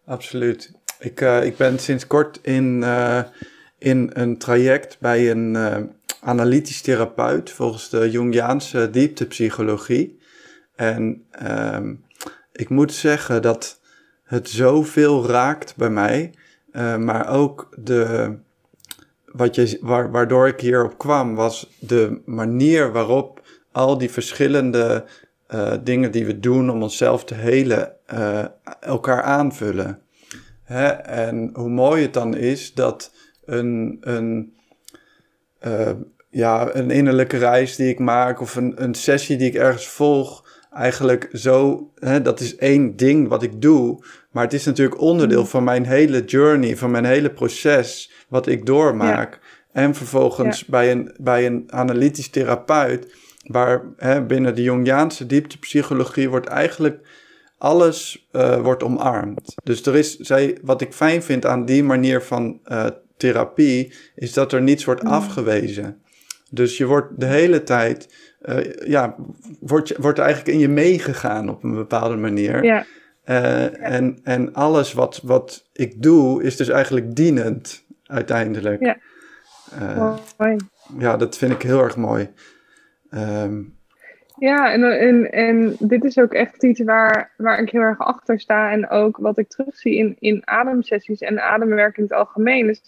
absoluut. Ik, eh, ik ben sinds kort in, eh, in een traject bij een eh, analytisch therapeut volgens de Jungiaanse dieptepsychologie. En ehm, ik moet zeggen dat het zoveel raakt bij mij, maar ook de, wat je, waar, waardoor ik hierop kwam, was de manier waarop al die verschillende eh, dingen die we doen om onszelf te helen, eh, elkaar aanvullen. Hè? En hoe mooi het dan is dat een, een, eh, ja, een innerlijke reis die ik maak of een, een sessie die ik ergens volg, eigenlijk zo, hè, dat is één ding wat ik doe, maar het is natuurlijk onderdeel van mijn hele journey, van mijn hele proces wat ik doormaak. En vervolgens bij, een, bij een analytisch therapeut, waar hè, binnen de Jungiaanse dieptepsychologie wordt eigenlijk alles eh, wordt omarmd. Dus er is, zij, wat ik fijn vind aan die manier van eh, therapie, is dat er niets wordt afgewezen. Dus je wordt de hele tijd, eh, ja, wordt, wordt eigenlijk in je meegegaan op een bepaalde manier. Ja. Eh, en, en alles wat, wat ik doe, is dus eigenlijk dienend uiteindelijk. Ja. Eh, Mooi. ja, dat vind ik heel erg mooi. Ehm, Ja, en, en, en dit is ook echt iets waar, waar ik heel erg achter sta. En ook wat ik terugzie in, in ademsessies en ademwerk in het algemeen. Dus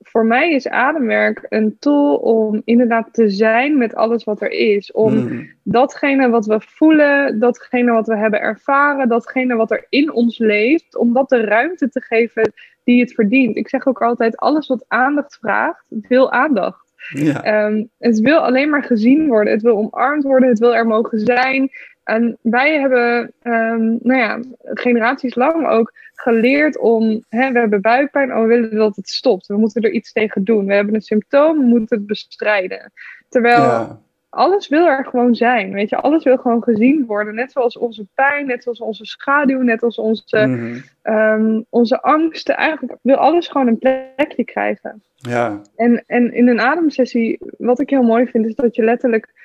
voor mij is ademwerk een tool om inderdaad te zijn met alles wat er is. Om mm, datgene wat we voelen, datgene wat we hebben ervaren, datgene wat er in ons leeft, om dat de ruimte te geven die het verdient. Ik zeg ook altijd, alles wat aandacht vraagt, wil aandacht. Ja, Ehm, het wil alleen maar gezien worden, het wil omarmd worden, het wil er mogen zijn. En wij hebben, ehm, nou ja, generaties lang ook geleerd om, hè, we hebben buikpijn, oh, we willen dat het stopt. We moeten er iets tegen doen. We hebben een symptoom, we moeten het bestrijden. Terwijl ja, alles wil er gewoon zijn, weet je. Alles wil gewoon gezien worden, net zoals onze pijn, net zoals onze schaduw, net als onze, mhm, ehm, onze angsten. Eigenlijk wil alles gewoon een plekje krijgen. ja, En, en in een ademsessie, wat ik heel mooi vind, is dat je letterlijk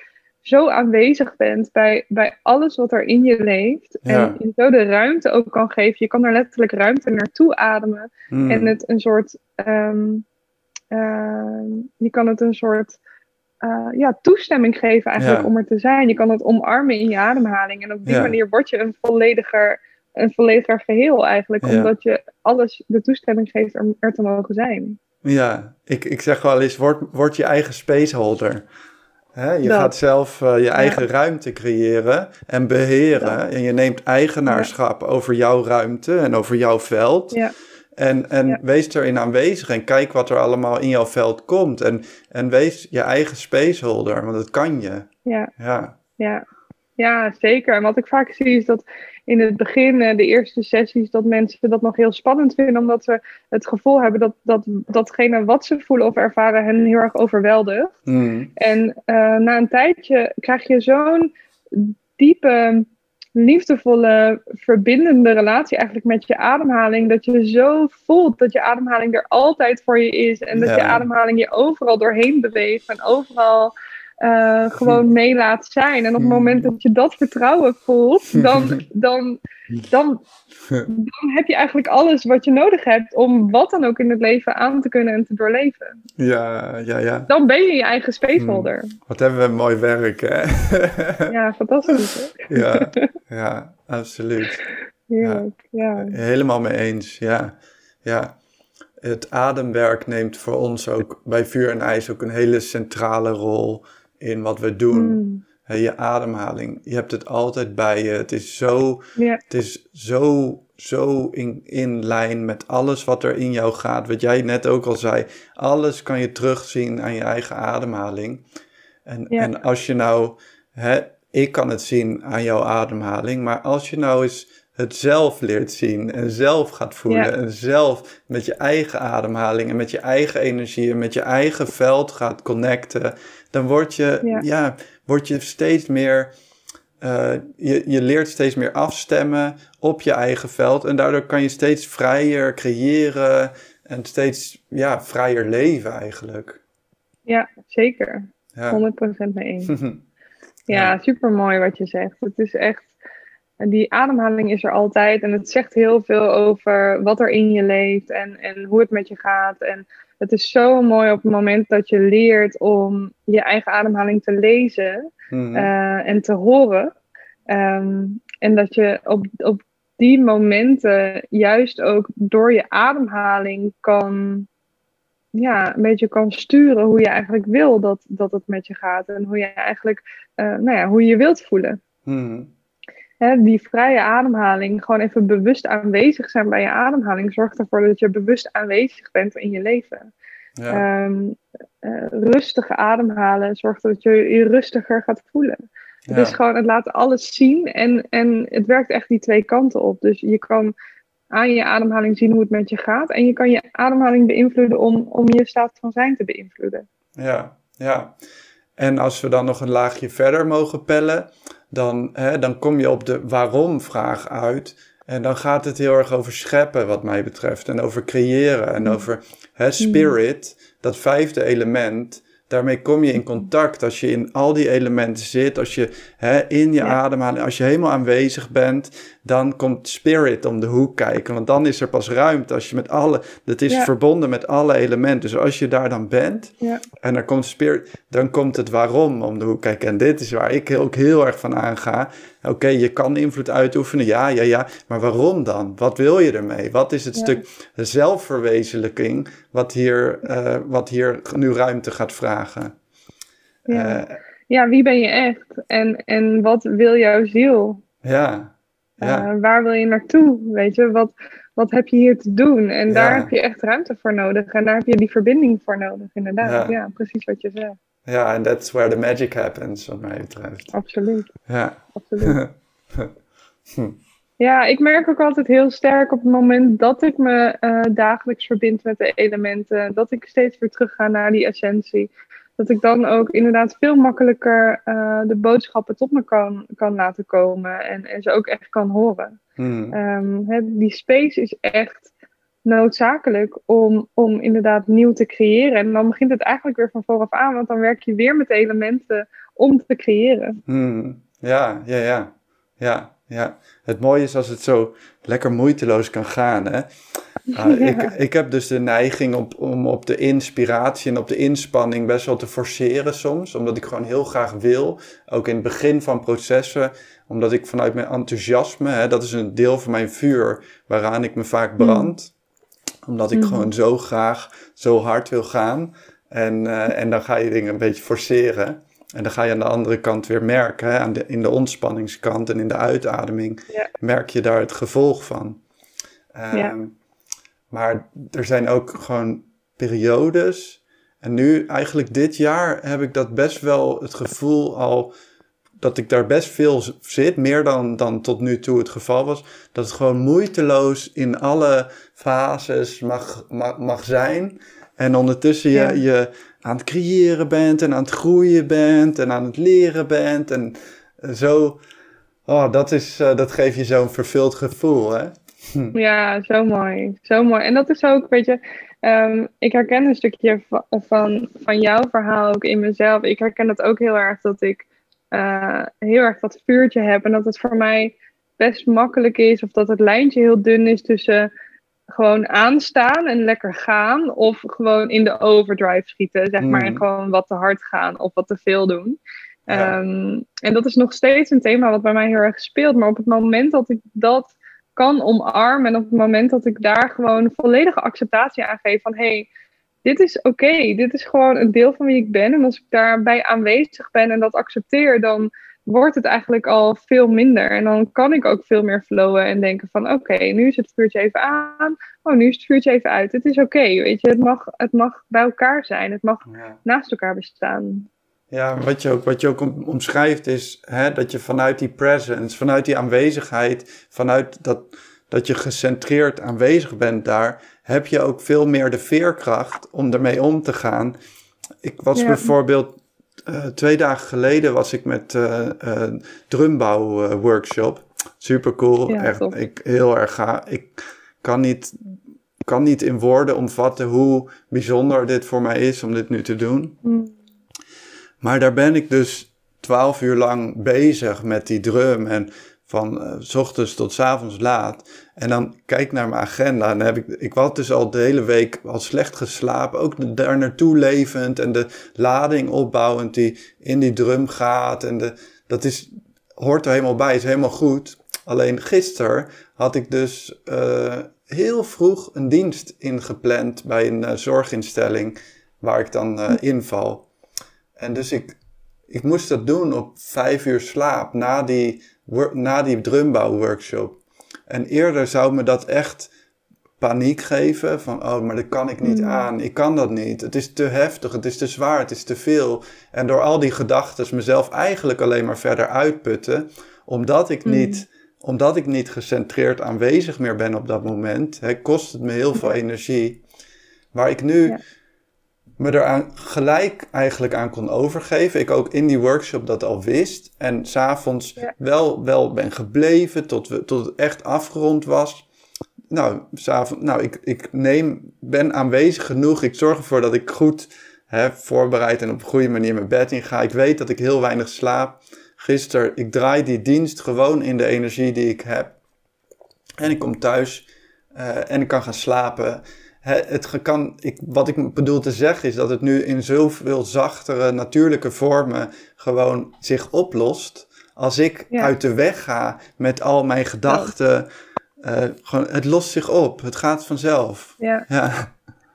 zo aanwezig bent bij, bij alles wat er in je leeft. Ja. En je zo de ruimte ook kan geven. Je kan er letterlijk ruimte naartoe ademen. mm, En het een soort. ehm, ehm, je kan het een soort. Eh, ja, toestemming geven eigenlijk Ja. om er te zijn. Je kan het omarmen in je ademhaling. En op die Ja. manier word je een vollediger, een vollediger geheel eigenlijk. Ja. Omdat je alles de toestemming geeft er, er te mogen zijn. ja. Ik, ik zeg wel eens, word, word je eigen spaceholder. Je Dat. gaat zelf eh, je eigen ruimte creëren en beheren. Dat. En je neemt eigenaarschap over jouw ruimte en over jouw veld. Ja. En, en Ja. wees erin aanwezig en kijk wat er allemaal in jouw veld komt. En, en wees je eigen spaceholder, want dat kan je. Ja. Ja, Ja. ja, zeker. En wat ik vaak zie is dat in het begin, eh, de eerste sessies, dat mensen dat nog heel spannend vinden, omdat ze het gevoel hebben dat, dat datgene wat ze voelen of ervaren hen heel erg overweldigt. Mm. En eh, na een tijdje krijg je zo'n diepe, liefdevolle, verbindende relatie eigenlijk met je ademhaling. Dat je zo voelt dat je ademhaling er altijd voor je is. En dat Ja. je ademhaling je overal doorheen beweegt. En overal eh, gewoon mee laat zijn. En op het moment dat je dat vertrouwen voelt, dan, dan, dan, dan heb je eigenlijk alles wat je nodig hebt om wat dan ook in het leven aan te kunnen en te doorleven. ja, ja, ja. Dan ben je je eigen spaceholder. Wat hebben we mooi werk, hè? Ja, fantastisch. Hè? ja, ja, absoluut. Heerlijk. Ja. Helemaal mee eens, ja. ja. Het ademwerk neemt voor ons ook bij vuur en ijs ook een hele centrale rol in wat we doen. Mm. Je ademhaling, je hebt het altijd bij je. Het is zo, het is zo, zo in, in lijn met alles wat er in jou gaat. Wat jij net ook al zei, alles kan je terugzien aan je eigen ademhaling. En, en als je nou, hè, ik kan het zien aan jouw ademhaling, maar als je nou eens het zelf leert zien en zelf gaat voelen Ja. en zelf met je eigen ademhaling en met je eigen energie en met je eigen veld gaat connecten, dan word je, ja. Ja. word je steeds meer, eh, je, je leert steeds meer afstemmen op je eigen veld en daardoor kan je steeds vrijer creëren en steeds ja, vrijer leven eigenlijk. ja, zeker. Ja. 100% mee eens. Ja, super mooi wat je zegt. Het is echt, die ademhaling is er altijd en het zegt heel veel over wat er in je leeft en, en hoe het met je gaat. En het is zo mooi op het moment dat je leert om je eigen ademhaling te lezen Mhm. eh, en te horen. Ehm, en dat je op, op die momenten juist ook door je ademhaling kan, ja, een beetje kan sturen hoe je eigenlijk wil dat, dat het met je gaat. En hoe je eigenlijk, eh, nou ja, hoe je je wilt voelen. Mhm. Hè, die vrije ademhaling, gewoon even bewust aanwezig zijn bij je ademhaling, zorgt ervoor dat je bewust aanwezig bent in je leven. Ja. Ehm, eh, rustige ademhalen zorgt dat je je rustiger gaat voelen. Het is gewoon, het laat alles zien en, en het werkt echt die twee kanten op. Dus je kan aan je ademhaling zien hoe het met je gaat. En je kan je ademhaling beïnvloeden om, om je staat van zijn te beïnvloeden. Ja, ja. En als we dan nog een laagje verder mogen pellen, dan, hè, dan kom je op de waarom-vraag uit. En dan gaat het heel erg over scheppen, wat mij betreft. En over creëren en over hè, spirit, dat vijfde element. Daarmee kom je in contact als je in al die elementen zit, als je hè, in je Ja. ademhaling, als je helemaal aanwezig bent, dan komt spirit om de hoek kijken. Want dan is er pas ruimte als je met alle, dat is Ja. verbonden met alle elementen. Dus als je daar dan bent, Ja. en dan komt spirit, dan komt het waarom om de hoek kijken. En dit is waar ik ook heel erg van aanga. Oké, je kan invloed uitoefenen, ja, ja, ja. Maar waarom dan? Wat wil je ermee? Wat is het stuk zelfverwezenlijking wat hier, eh, wat hier nu ruimte gaat vragen? Ja. Eh, ja, wie ben je echt? En, en wat wil jouw ziel? ja, ja, Eh, waar wil je naartoe? Weet je, wat, wat heb je hier te doen? En daar heb je echt ruimte voor nodig. En daar heb je die verbinding voor nodig, inderdaad. Ja. Ja, precies wat je zegt. ja, en that's where the magic happens, wat mij betreft. Absoluut. Ja, absoluut. Ja, ik merk ook altijd heel sterk op het moment dat ik me eh, dagelijks verbind met de elementen, dat ik steeds weer terug ga naar die essentie. Dat ik dan ook inderdaad veel makkelijker eh, de boodschappen tot me kan, kan laten komen en, en ze ook echt kan horen. Hmm. Ehm, hè, die space is echt noodzakelijk om, om inderdaad nieuw te creëren. En dan begint het eigenlijk weer van vooraf aan, want dan werk je weer met elementen om te creëren. Hmm. Ja, ja, ja. Ja, ja. Het mooie is als het zo lekker moeiteloos kan gaan. Hè? Ah, Ja. ik, ik heb dus de neiging op, om op de inspiratie en op de inspanning best wel te forceren soms. Omdat ik gewoon heel graag wil. Ook in het begin van processen. Omdat ik vanuit mijn enthousiasme, hè, dat is een deel van mijn vuur waaraan ik me vaak brand. Omdat ik Mhm. gewoon zo graag, zo hard wil gaan. En, eh, en dan ga je dingen een beetje forceren. En dan ga je aan de andere kant weer merken, hè, aan de, in de ontspanningskant en in de uitademing, Ja. merk je daar het gevolg van. Ehm, Ja. Maar er zijn ook gewoon periodes. En nu, eigenlijk dit jaar, heb ik dat best wel het gevoel al dat ik daar best veel zit, meer dan, dan tot nu toe het geval was. Dat het gewoon moeiteloos in alle fases mag, mag, mag zijn. En ondertussen je, je aan het creëren bent en aan het groeien bent en aan het leren bent. En zo, oh, dat, is, uh, dat geeft je zo'n vervuld gevoel, hè? Hm. Ja, zo mooi. Zo mooi. En dat is ook, weet je, um, ik herken een stukje van, van, van jouw verhaal ook in mezelf. Ik herken het ook heel erg dat ik uh, heel erg dat vuurtje heb. En dat het voor mij best makkelijk is, of dat het lijntje heel dun is tussen gewoon aanstaan en lekker gaan, of gewoon in de overdrive schieten, zeg maar, en mm. gewoon wat te hard gaan of wat te veel doen. Ehm, en dat is nog steeds een thema wat bij mij heel erg speelt. Maar op het moment dat ik dat kan omarmen en op het moment dat ik daar gewoon volledige acceptatie aan geef van hé, hey, dit is oké, dit is gewoon een deel van wie ik ben. En als ik daarbij aanwezig ben en dat accepteer, dan wordt het eigenlijk al veel minder. En dan kan ik ook veel meer flowen en denken van oké, nu is het vuurtje even aan. Oh, nu is het vuurtje even uit. Het is oké, weet je. Het mag, het mag bij elkaar zijn. Het mag naast elkaar bestaan. Ja, wat je ook, wat je ook omschrijft is hè, dat je vanuit die presence, vanuit die aanwezigheid, vanuit dat, dat je gecentreerd aanwezig bent daar, heb je ook veel meer de veerkracht om ermee om te gaan. Ik was bijvoorbeeld uh, twee dagen geleden was ik met uh, uh, drumbouw workshop. Super cool. Ja, Echt, ik, heel erg ga. Ik kan niet, kan niet in woorden omvatten hoe bijzonder dit voor mij is om dit nu te doen. Mm. Maar daar ben ik dus twaalf uur lang bezig met die drum en van uh, s ochtends tot s avonds laat. En dan kijk ik naar mijn agenda en heb ik, ik was dus al de hele week al slecht geslapen. Ook daar naartoe levend en de lading opbouwend die in die drum gaat. En de, dat is, hoort er helemaal bij, is helemaal goed. Alleen gisteren had ik dus uh, heel vroeg een dienst ingepland bij een uh, zorginstelling waar ik dan uh, inval. En dus ik, ik moest dat doen op vijf uur slaap na die, na die drumbouwworkshop. En eerder zou me dat echt paniek geven. Van, oh, maar dat kan ik niet mm. aan. Ik kan dat niet. Het is te heftig, het is te zwaar, het is te veel. En door al die gedachten mezelf eigenlijk alleen maar verder uitputten. Omdat ik, mm. niet, omdat ik niet gecentreerd aanwezig meer ben op dat moment. Hè, kost het me heel veel energie. Waar ik nu me er gelijk eigenlijk aan kon overgeven. Ik ook in die workshop dat al wist. En s'avonds ja. wel, wel ben gebleven tot, we, tot het echt afgerond was. Nou, s'avonds, nou ik, ik neem, ben aanwezig genoeg. Ik zorg ervoor dat ik goed hè, voorbereid en op een goede manier mijn bed in ga. Ik weet dat ik heel weinig slaap. Gisteren, ik draai die dienst gewoon in de energie die ik heb. En ik kom thuis uh, en ik kan gaan slapen het kan, ik, wat ik bedoel te zeggen is dat het nu in zoveel zachtere, natuurlijke vormen gewoon zich oplost. Als ik uit de weg ga met al mijn gedachten, uh, gewoon, het lost zich op. Het gaat vanzelf. Ja. ja.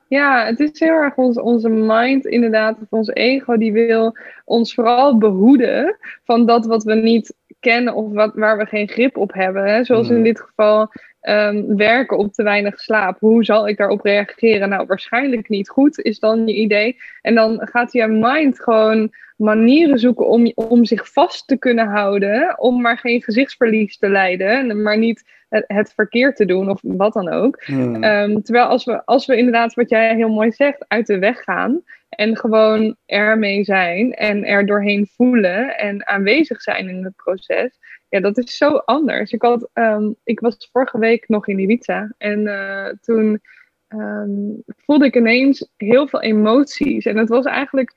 Ja, het is heel erg ons, onze mind inderdaad, of ons ego, die wil ons vooral behoeden van dat wat we niet kennen of wat, waar we geen grip op hebben. Hè? Zoals in mm. dit geval um, werken op te weinig slaap. Hoe zal ik daarop reageren? Nou, waarschijnlijk niet goed, is dan je idee. En dan gaat je mind gewoon manieren zoeken om, om zich vast te kunnen houden, om maar geen gezichtsverlies te lijden, maar niet het, het verkeerd te doen of wat dan ook. Hmm. Um, terwijl als we, als we inderdaad, wat jij heel mooi zegt, uit de weg gaan en gewoon ermee zijn en er doorheen voelen en aanwezig zijn in het proces, ja, dat is zo anders. Ik, had, um, ik was vorige week nog in Ibiza en uh, toen um, voelde ik ineens heel veel emoties. En het was eigenlijk,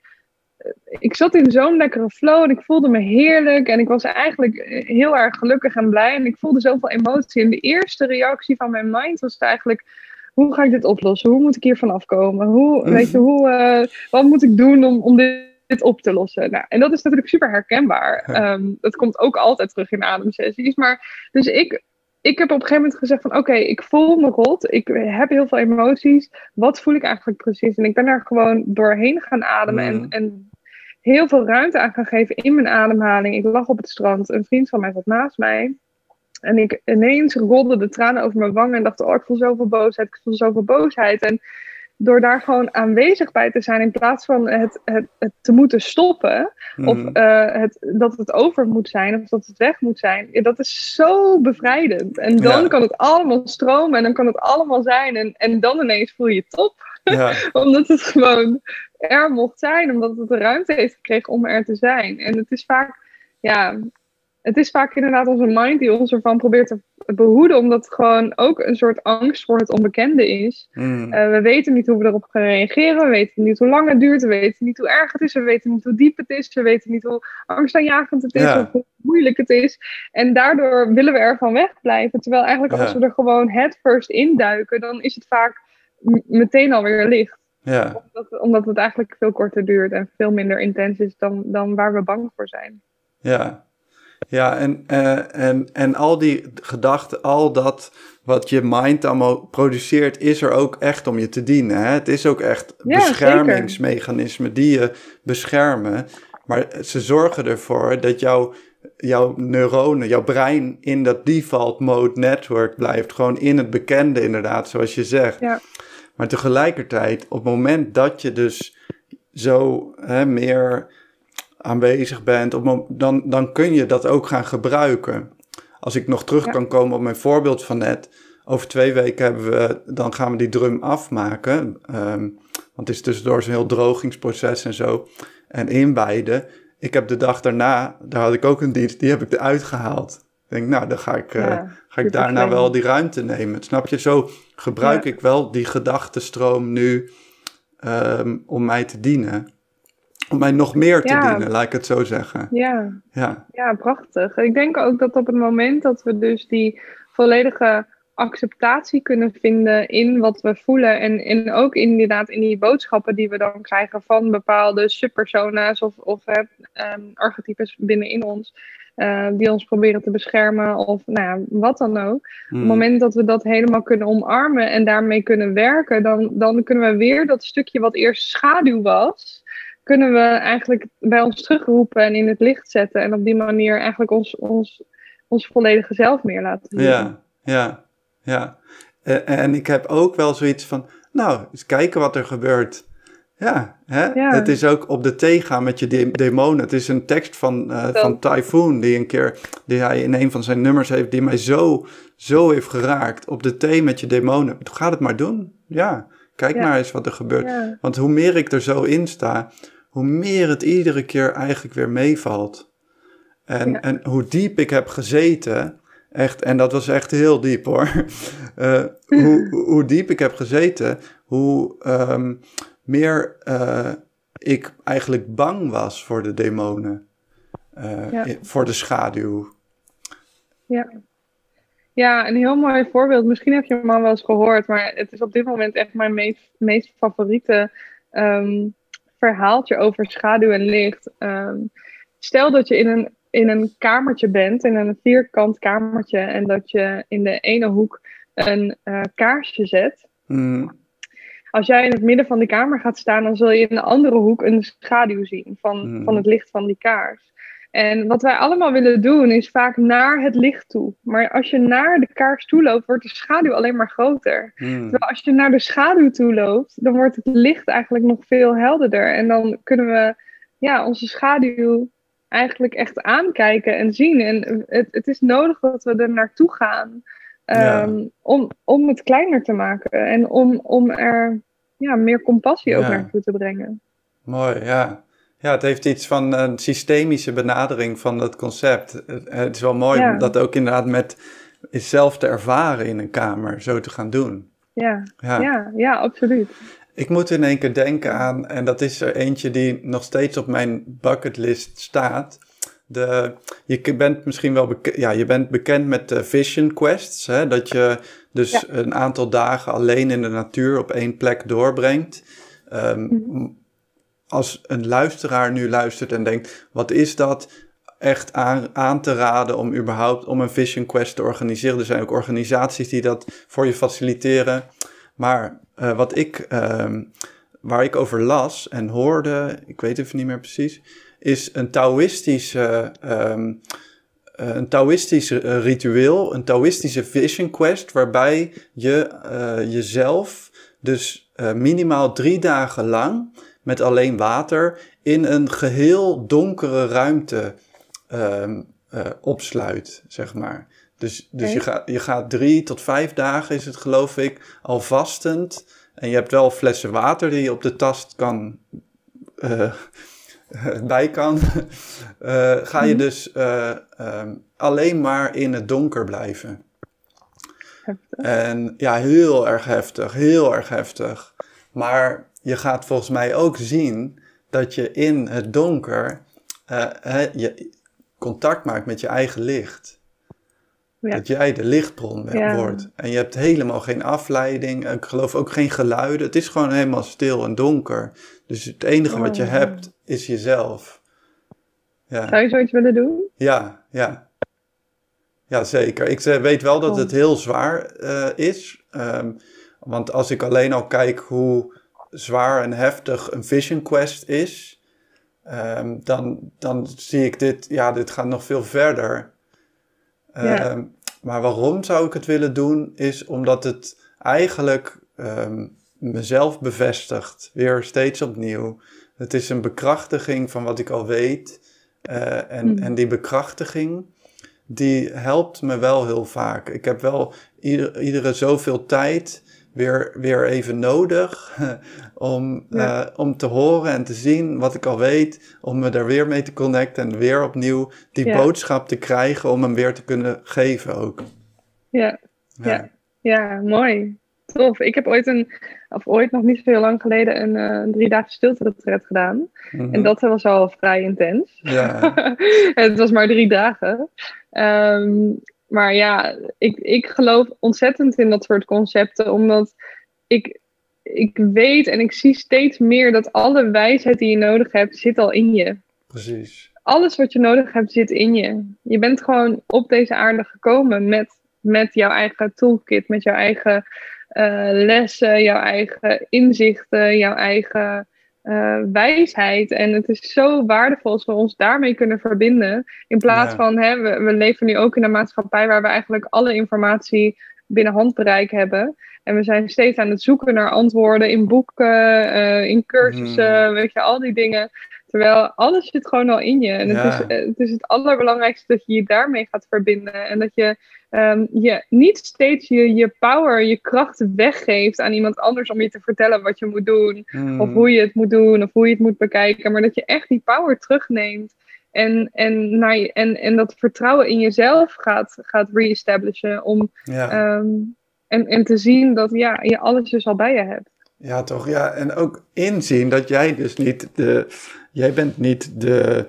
eh, ik zat in zo'n lekkere flow en ik voelde me heerlijk. En ik was eigenlijk eh, heel erg gelukkig en blij. En ik voelde zoveel emotie. En de eerste reactie van mijn mind was eigenlijk hoe ga ik dit oplossen? Hoe moet ik hier vanaf komen? Hoe, weet je, hoe, uh, wat moet ik doen om, om dit dit op te lossen. Nou, en dat is natuurlijk super herkenbaar. Um, dat komt ook altijd terug in ademsessies. Maar dus ik, ik heb op een gegeven moment gezegd van oké, ik voel me rot. Ik heb heel veel emoties. Wat voel ik eigenlijk precies? En ik ben daar gewoon doorheen gaan ademen en, mm. en heel veel ruimte aan gaan geven in mijn ademhaling. Ik lag op het strand. Een vriend van mij zat naast mij. en ik ineens rolden de tranen over mijn wangen en dacht, oh, ik voel zoveel boosheid, ik voel zoveel boosheid. En door daar gewoon aanwezig bij te zijn in plaats van het, het, het te moeten stoppen, of Mhm. eh, het, dat het over moet zijn, of dat het weg moet zijn, dat is zo bevrijdend. En dan Ja. kan het allemaal stromen en dan kan het allemaal zijn. En, en dan ineens voel je je top, Ja, omdat het gewoon er mocht zijn, omdat het de ruimte heeft gekregen om er te zijn. En het is vaak, ja, het is vaak inderdaad onze mind die ons ervan probeert te behoeden, omdat het gewoon ook een soort angst voor het onbekende is. mm, Eh, we weten niet hoe we erop gaan reageren. We weten niet hoe lang het duurt. We weten niet hoe erg het is. We weten niet hoe diep het is. We weten niet hoe angstaanjagend het is. Ja. Of hoe moeilijk het is. En daardoor willen we ervan wegblijven. Terwijl eigenlijk als we er gewoon head first induiken, dan is het vaak meteen alweer licht. ja, Omdat, omdat het eigenlijk veel korter duurt en veel minder intens is dan, dan waar we bang voor zijn. ja. Ja, en, eh, en, en al die gedachten, al dat wat je mind allemaal produceert, is er ook echt om je te dienen. Hè? Het is ook echt Ja, beschermingsmechanismen die je beschermen. Maar ze zorgen ervoor dat jouw, jouw neuronen, jouw brein in dat default mode network blijft. Gewoon in het bekende inderdaad, zoals je zegt. Ja. Maar tegelijkertijd, op het moment dat je dus zo hè, meer aanwezig bent, op, dan, dan kun je dat ook gaan gebruiken. Als ik nog terug Ja. kan komen op mijn voorbeeld van net. Over twee weken hebben we, dan gaan we die drum afmaken. ehm, want het is tussendoor zo'n heel drogingsproces en zo. En inwijden. Ik heb de dag daarna, daar had ik ook een dienst, die heb ik eruit gehaald. Ik denk, nou, dan ga ik, eh, ga ik daarna wel die ruimte nemen. Snap je? Zo gebruik Ja. ik wel die gedachtenstroom nu ehm, om mij te dienen. Om mij nog meer te Ja. dienen, laat ik het zo zeggen. Ja, Ja, Ja, prachtig. Ik denk ook dat op het moment dat we dus die volledige acceptatie kunnen vinden in wat we voelen en, en ook inderdaad in die boodschappen die we dan krijgen van bepaalde subpersona's of, of ehm, archetypes binnenin ons, eh, die ons proberen te beschermen of nou ja, wat dan ook. Op het moment dat we dat helemaal kunnen omarmen en daarmee kunnen werken, dan, dan kunnen we weer dat stukje wat eerst schaduw was, kunnen we eigenlijk bij ons terugroepen en in het licht zetten. En op die manier eigenlijk ons, ons, ons volledige zelf meer laten zien. Ja, ja, ja. En, en ik heb ook wel zoiets van, nou, eens kijken wat er gebeurt. Ja, hè? Ja. het is ook op de thee gaan met je de- demonen. Het is een tekst van, eh, van Typhoon die een keer, die hij in een van zijn nummers heeft, die mij zo, zo heeft geraakt. Op de thee met je demonen. Ga het maar doen. Ja, kijk Ja. maar eens wat er gebeurt. Ja. Want hoe meer ik er zo in sta, hoe meer het iedere keer eigenlijk weer meevalt. En, Ja. en hoe diep ik heb gezeten, echt, en dat was echt heel diep hoor. Eh, hoe, hoe diep ik heb gezeten, hoe ehm, meer eh, ik eigenlijk bang was voor de demonen. Eh, Voor de schaduw. Ja. Ja, een heel mooi voorbeeld. Misschien heb je hem al wel eens gehoord, maar het is op dit moment echt mijn meest, meest favoriete ehm, verhaaltje over schaduw en licht. Ehm, stel dat je in een, in een kamertje bent, in een vierkant kamertje, en dat je in de ene hoek een eh, kaarsje zet. Mm, Als jij in het midden van die kamer gaat staan, dan zul je in de andere hoek een schaduw zien van, Mhm. van het licht van die kaars. En wat wij allemaal willen doen, is vaak naar het licht toe. Maar als je naar de kaars toe loopt, wordt de schaduw alleen maar groter. mm, Terwijl als je naar de schaduw toe loopt, dan wordt het licht eigenlijk nog veel helderder. En dan kunnen we ja, onze schaduw eigenlijk echt aankijken en zien. En het, het is nodig dat we er naartoe gaan Ja. ehm, om, om het kleiner te maken. En om, om er ja, meer compassie ook Ja. naartoe te brengen. Mooi, ja. Ja, het heeft iets van een systemische benadering van dat concept. Het, is wel mooi Ja. om dat ook inderdaad met zelf te ervaren in een kamer, zo te gaan doen. Ja, Ja. ja, ja, absoluut. Ik moet in één keer denken aan, en dat is er eentje die nog steeds op mijn bucketlist staat. De, je bent misschien wel beke- ja, je bent bekend met de Vision Quests. Hè? Dat je dus Ja. een aantal dagen alleen in de natuur op één plek doorbrengt. Ehm, Mhm. Als een luisteraar nu luistert en denkt, wat is dat? Echt aan, aan te raden om überhaupt om een Vision Quest te organiseren. Er zijn ook organisaties die dat voor je faciliteren. Maar eh, wat ik, ehm, waar ik over las en hoorde, ik weet even niet meer precies, is een Taoïstische ehm, eh, een Taoïstisch eh, ritueel, een Taoïstische vision quest, waarbij je jezelf dus minimaal drie dagen lang met alleen water in een geheel donkere ruimte ehm, eh, opsluit, zeg maar. Dus, dus je, gaat, je gaat drie tot vijf dagen, is het geloof ik, al vastend. En je hebt wel flessen water die je op de tast kan, eh, bij kan. Eh, ga je Mhm. dus eh, ehm, alleen maar in het donker blijven. Heftig. En ja, heel erg heftig, heel erg heftig. Maar je gaat volgens mij ook zien dat je in het donker eh, je contact maakt met je eigen licht. Ja. Dat jij de lichtbron Ja. wordt. En je hebt helemaal geen afleiding. Ik geloof ook geen geluiden. Het is gewoon helemaal stil en donker. Dus het enige wat je Oh. hebt is jezelf. Ja. Zou je zoiets willen doen? Ja, ja. Ja, zeker. Ik eh, weet wel dat het heel zwaar eh, is. Ehm, want als ik alleen al kijk hoe zwaar en heftig een Vision Quest is, ehm, dan, dan zie ik dit, ja, dit gaat nog veel verder. Ja. Ehm, Maar waarom zou ik het willen doen, is omdat het eigenlijk ehm, mezelf bevestigt, weer steeds opnieuw. Het is een bekrachtiging van wat ik al weet. Eh, en, Hmm. en die bekrachtiging, die helpt me wel heel vaak. Ik heb wel ieder, iedere zoveel tijd weer, weer even nodig om, Ja. eh, om te horen en te zien wat ik al weet. Om me daar weer mee te connecten en weer opnieuw die Ja. boodschap te krijgen om hem weer te kunnen geven ook. Ja. Ja. Ja, mooi. Tof. Ik heb ooit een, of ooit nog niet zo heel lang geleden, een eh drie dagen stilte retreat gedaan. Mhm. En dat was al vrij intens. Ja, het was maar drie dagen. Ehm, maar ja, ik, ik geloof ontzettend in dat soort concepten, omdat ik, ik weet en ik zie steeds meer dat alle wijsheid die je nodig hebt, zit al in je. precies. Alles wat je nodig hebt, zit in je. Je bent gewoon op deze aarde gekomen met, met jouw eigen toolkit, met jouw eigen eh, lessen, jouw eigen inzichten, jouw eigen eh, wijsheid. En het is zo waardevol als we ons daarmee kunnen verbinden. In plaats Ja. van, hè, we, we leven nu ook in een maatschappij waar we eigenlijk alle informatie binnen handbereik hebben. En we zijn steeds aan het zoeken naar antwoorden in boeken, eh, in cursussen, weet je, al die dingen. Terwijl alles zit gewoon al in je. En Ja. het, is, eh, het is het allerbelangrijkste dat je je daarmee gaat verbinden. En dat je ehm, je niet steeds je, je power, je kracht weggeeft aan iemand anders om je te vertellen wat je moet doen. Hmm. Of hoe je het moet doen, of hoe je het moet bekijken. Maar dat je echt die power terugneemt. En, en, naar je, en, en dat vertrouwen in jezelf gaat, gaat re-establishen. Om, ja. ehm, en, en te zien dat ja, je alles dus al bij je hebt. Ja, toch? Ja, en ook inzien dat jij dus niet de. Jij bent niet de.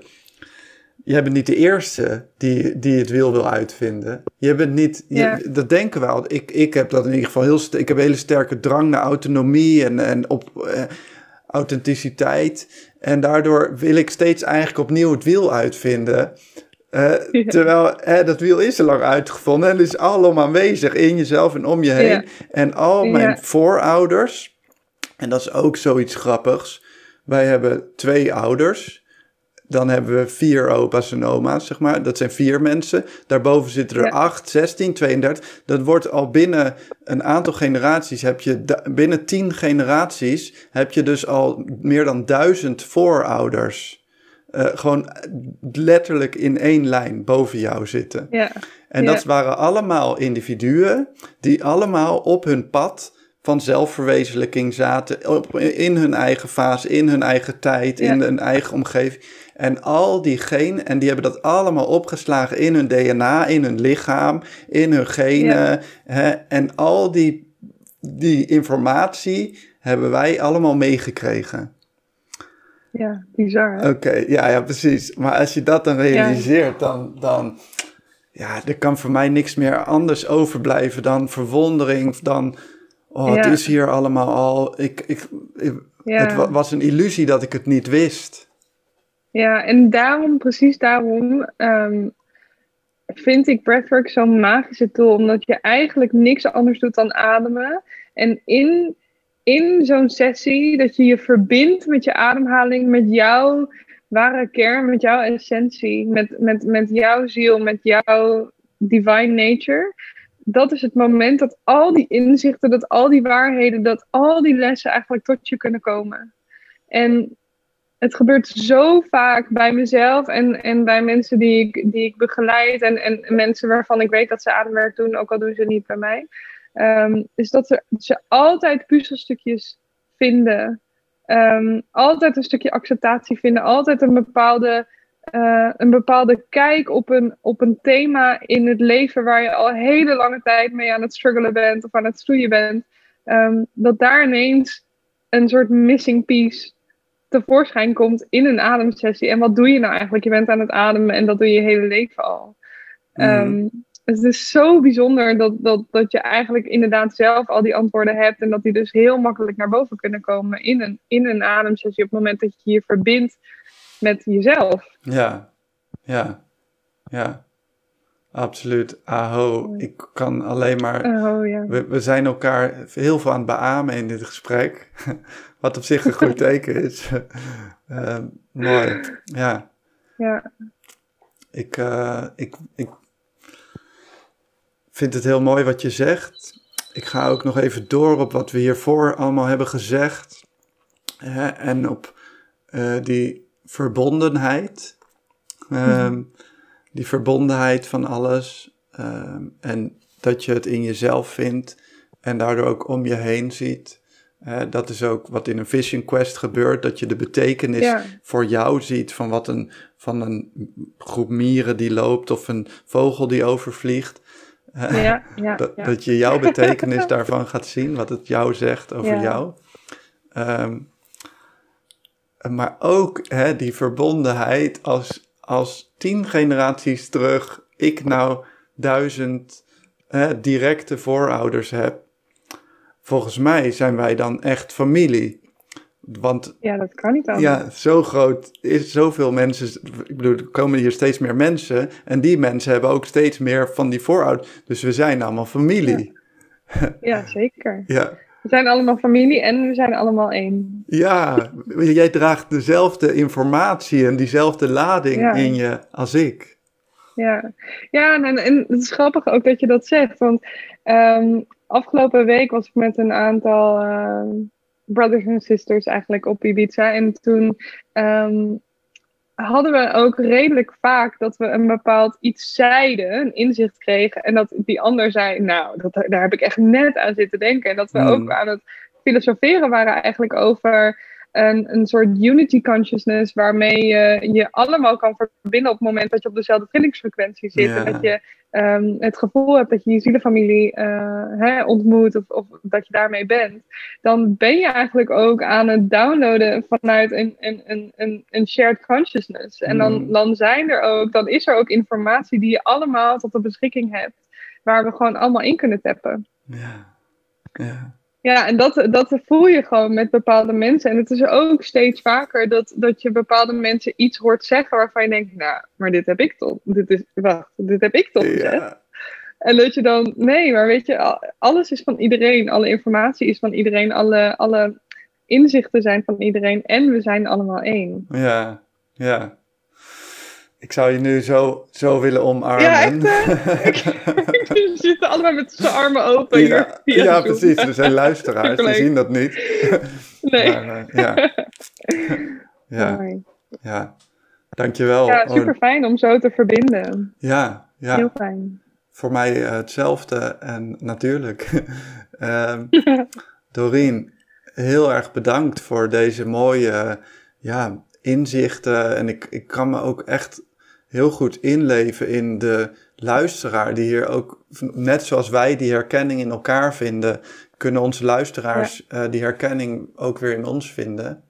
Jij bent niet de eerste die, die het wiel wil uitvinden. Je bent niet. je- Ja. dat denken we al. Ik, ik heb dat in ieder geval heel. Ik heb een hele sterke drang naar autonomie en, en op eh, authenticiteit. En daardoor wil ik steeds eigenlijk opnieuw het wiel uitvinden. Eh, Ja. Terwijl hè, dat wiel is er lang uitgevonden en is allemaal aanwezig in jezelf en om je heen. Ja. En al mijn voorouders, en dat is ook zoiets grappigs. Wij hebben twee ouders. Dan hebben we vier opa's en oma's, zeg maar. Dat zijn vier mensen. Daarboven zitten er Ja. acht, 16, 32. Dat wordt al binnen een aantal generaties, heb je binnen tien generaties, heb je dus al meer dan duizend voorouders. eh, gewoon letterlijk in één lijn boven jou zitten. Ja, En Ja. dat waren allemaal individuen die allemaal op hun pad van zelfverwezenlijking zaten, op, in hun eigen fase, in hun eigen tijd, in hun eigen omgeving. En al die genen, en die hebben dat allemaal opgeslagen in hun DNA, in hun lichaam, in hun genen. Hè, en al die, die informatie hebben wij allemaal meegekregen. ja bizar. Oké, ja, ja, precies. Maar als je dat dan realiseert, dan, dan, ja, er kan voor mij niks meer anders overblijven dan verwondering, dan, oh, het is hier allemaal al. Ik, ik, ik- Ja. Het wa- was een illusie dat ik het niet wist. Ja, en daarom, precies daarom, ehm, vind ik breathwork zo'n magische tool. Omdat je eigenlijk niks anders doet dan ademen. En in, in zo'n sessie, dat je je verbindt met je ademhaling, met jouw ware kern, met jouw essentie, met, met, met jouw ziel, met jouw divine nature. Dat is het moment dat al die inzichten, dat al die waarheden, dat al die lessen eigenlijk tot je kunnen komen. En het gebeurt zo vaak bij mezelf en, en bij mensen die ik, die ik begeleid en, en mensen waarvan ik weet dat ze ademwerk doen, ook al doen ze niet bij mij. Um, is dat ze, ze altijd puzzelstukjes vinden. Ehm, altijd een stukje acceptatie vinden. Altijd een bepaalde, uh, een bepaalde kijk op een, op een thema in het leven waar je al hele lange tijd mee aan het struggelen bent of aan het stoeien bent. Um, dat daar ineens een soort missing piece tevoorschijn komt in een ademsessie. En wat doe je nou eigenlijk? Je bent aan het ademen en dat doe je je hele leven al. Mm. Um, het is zo bijzonder dat, dat, dat je eigenlijk inderdaad zelf al die antwoorden hebt. En dat die dus heel makkelijk naar boven kunnen komen in een, in een ademsessie. Op het moment dat je je verbindt met jezelf. Ja, ja, ja. Absoluut. Aho. Ik kan alleen maar. Aho, ja. we, we zijn elkaar heel veel aan het beamen in dit gesprek. Wat op zich een goed teken is. uh, mooi. Ja. Ja. Ik, uh, ik, ik vind het heel mooi wat je zegt. Ik ga ook nog even door op wat we hiervoor allemaal hebben gezegd. Hè, en op uh, die verbondenheid. Um, die verbondenheid van alles. Um, en dat je het in jezelf vindt. En daardoor ook om je heen ziet. Uh, dat is ook wat in een Vision Quest gebeurt. Dat je de betekenis Ja. voor jou ziet. Van wat een, van een groep mieren die loopt. Of een vogel die overvliegt. Ja, ja, dat, je jouw betekenis daarvan gaat zien, wat het jou zegt over jou. Ehm, maar ook hè, die verbondenheid als, als tien generaties terug ik nou duizend hè, directe voorouders heb. Volgens mij zijn wij dan echt familie. Want ja, dat kan niet anders. ja, zo groot is zoveel mensen. Ik bedoel, er komen hier steeds meer mensen. En die mensen hebben ook steeds meer van die voorouders. Dus we zijn allemaal familie. Ja, zeker. Ja, We zijn allemaal familie en we zijn allemaal één. ja. jij draagt dezelfde informatie en diezelfde lading Ja. in je als ik. Ja, ja en, en het is grappig ook dat je dat zegt. Want ehm, afgelopen week was ik met een aantal ehm, brothers en sisters eigenlijk op Ibiza. En toen ehm, hadden we ook redelijk vaak dat we een bepaald iets zeiden, een inzicht kregen. En dat die ander zei, nou, dat, daar heb ik echt net aan zitten denken. En dat we Hmm. ook aan het filosoferen waren eigenlijk over een, een soort unity consciousness waarmee je je allemaal kan verbinden op het moment dat je op dezelfde trillingsfrequentie zit. Ja. En dat je ehm, het gevoel hebt dat je je zielenfamilie eh, hè, ontmoet of, of dat je daarmee bent. Dan ben je eigenlijk ook aan het downloaden vanuit een, een, een, een, een shared consciousness. En dan, Hmm. dan zijn er ook, dan is er ook informatie die je allemaal tot de beschikking hebt. Waar we gewoon allemaal in kunnen tappen. Ja, ja. Ja, en dat, dat voel je gewoon met bepaalde mensen. En het is ook steeds vaker dat, dat je bepaalde mensen iets hoort zeggen waarvan je denkt, nou, maar dit heb ik toch, dit is, wacht, dit heb ik toch gezegd. ja. En dat je dan, nee, maar weet je, al- alles is van iedereen, alle informatie is van iedereen, alle, alle inzichten zijn van iedereen en we zijn allemaal één. ja, ja. Ik zou je nu zo, zo willen omarmen. Ja, echt, We zitten allemaal met z'n armen open hier. ja, precies. Er zijn luisteraars, die Superleuk. zien dat niet. Nee. Maar, eh, ja. ja, Mooi. ja. Dankjewel. Ja, super fijn om zo te verbinden. ja, ja. Heel fijn. Voor mij eh, hetzelfde en natuurlijk. Ehm, Doreen, heel erg bedankt voor deze mooie ja, inzichten. En ik, ik kan me ook echt heel goed inleven in de luisteraar, die hier ook, net zoals wij die herkenning in elkaar vinden, kunnen onze luisteraars eh, die herkenning ook weer in ons vinden.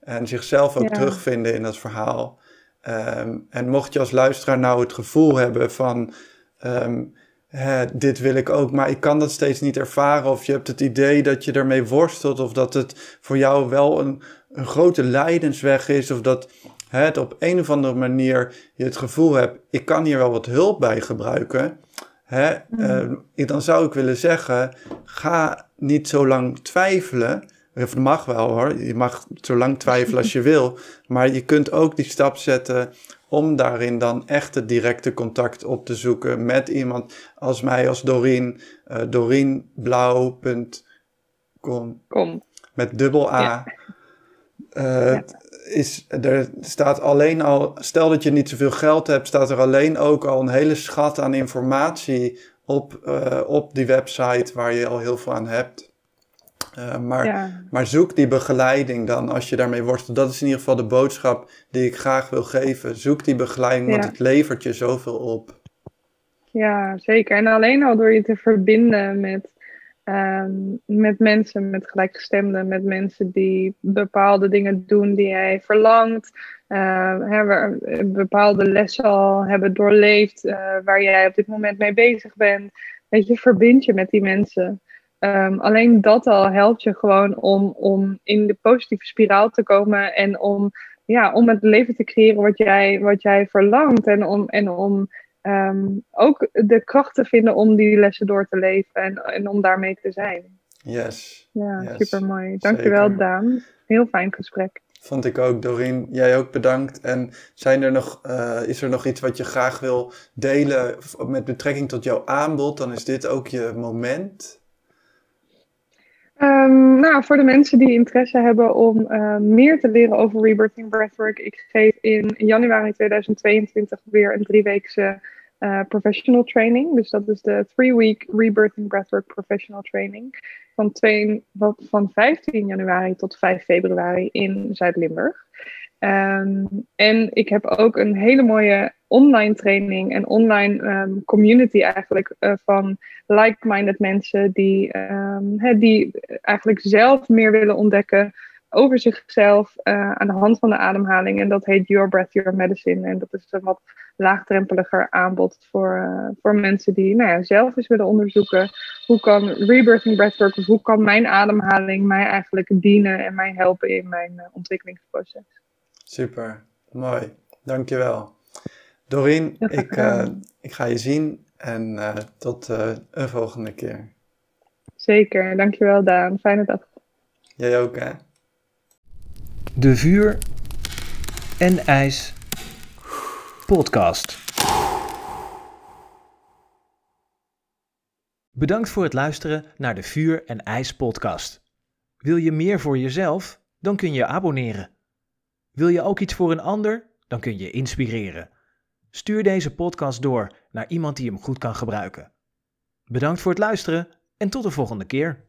En zichzelf ook Ja. terugvinden in dat verhaal. Ehm, en mocht je als luisteraar nou het gevoel hebben van, ehm, hè, dit wil ik ook, maar ik kan dat steeds niet ervaren. Of je hebt het idee dat je ermee worstelt, of dat het voor jou wel een, een grote lijdensweg is, of dat het op een of andere manier je het gevoel hebt, ik kan hier wel wat hulp bij gebruiken. Hè, Mm. ehm, dan zou ik willen zeggen, ga niet zo lang twijfelen. Of het mag wel hoor. Je mag zo lang twijfelen als je wil. Maar je kunt ook die stap zetten om daarin dan echt het directe contact op te zoeken met iemand als mij, als Doreen. Uh, Doreenblauw.com. Kom. Met dubbel A. Ja. Uh, is, er staat alleen al, stel dat je niet zoveel geld hebt, staat er alleen ook al een hele schat aan informatie op, uh, op die website waar je al heel veel aan hebt. Uh, maar, Ja. maar zoek die begeleiding dan als je daarmee worstelt. Dat is in ieder geval de boodschap die ik graag wil geven. Zoek die begeleiding, want het levert je zoveel op. Ja, zeker. En alleen al door je te verbinden met, ehm, met mensen, met gelijkgestemden, met mensen die bepaalde dingen doen die jij verlangt, waar- bepaalde lessen al hebben doorleefd, eh, waar jij op dit moment mee bezig bent. Weet je, verbind je met die mensen. Ehm, alleen dat al helpt je gewoon om, om in de positieve spiraal te komen en om, ja, om het leven te creëren wat jij, wat jij verlangt. En om, en om ehm, ook de kracht te vinden om die lessen door te leven en, en om daarmee te zijn. Yes. Ja, Yes, super mooi. Dankjewel, zeker. Daan. Heel fijn gesprek. Vond ik ook, Doreen. Jij ook bedankt. En zijn er nog, eh, is er nog iets wat je graag wil delen met betrekking tot jouw aanbod? Dan is dit ook je moment. Ehm, nou, voor de mensen die interesse hebben om eh, meer te leren over rebirthing breathwork, ik geef in januari 2022 weer een drieweekse eh professional training. Dus dat is de three-week rebirthing breathwork professional training van, van 15 januari tot 5 februari in Zuid-Limburg. Ehm, en ik heb ook een hele mooie online training en online ehm, community eigenlijk eh, van like-minded mensen die, ehm, die eigenlijk zelf meer willen ontdekken over zichzelf eh, aan de hand van de ademhaling. En dat heet Your Breath, Your Medicine. En dat is een wat laagdrempeliger aanbod voor, eh, voor mensen die nou ja, zelf eens willen onderzoeken. Hoe kan rebirthing breathwork, of hoe kan mijn ademhaling mij eigenlijk dienen en mij helpen in mijn ontwikkelingsproces. Super, mooi. Dankjewel. Doreen, ik, eh, gedaan. ik ga je zien en eh, tot eh, een volgende keer. Zeker, dankjewel Daan. Fijne dag. Jij ook, hè? De Vuur en IJs podcast. Bedankt voor het luisteren naar de Vuur en IJs podcast. Wil je meer voor jezelf? Dan kun je abonneren. Wil je ook iets voor een ander? Dan kun je inspireren. Stuur deze podcast door naar iemand die hem goed kan gebruiken. Bedankt voor het luisteren en tot de volgende keer.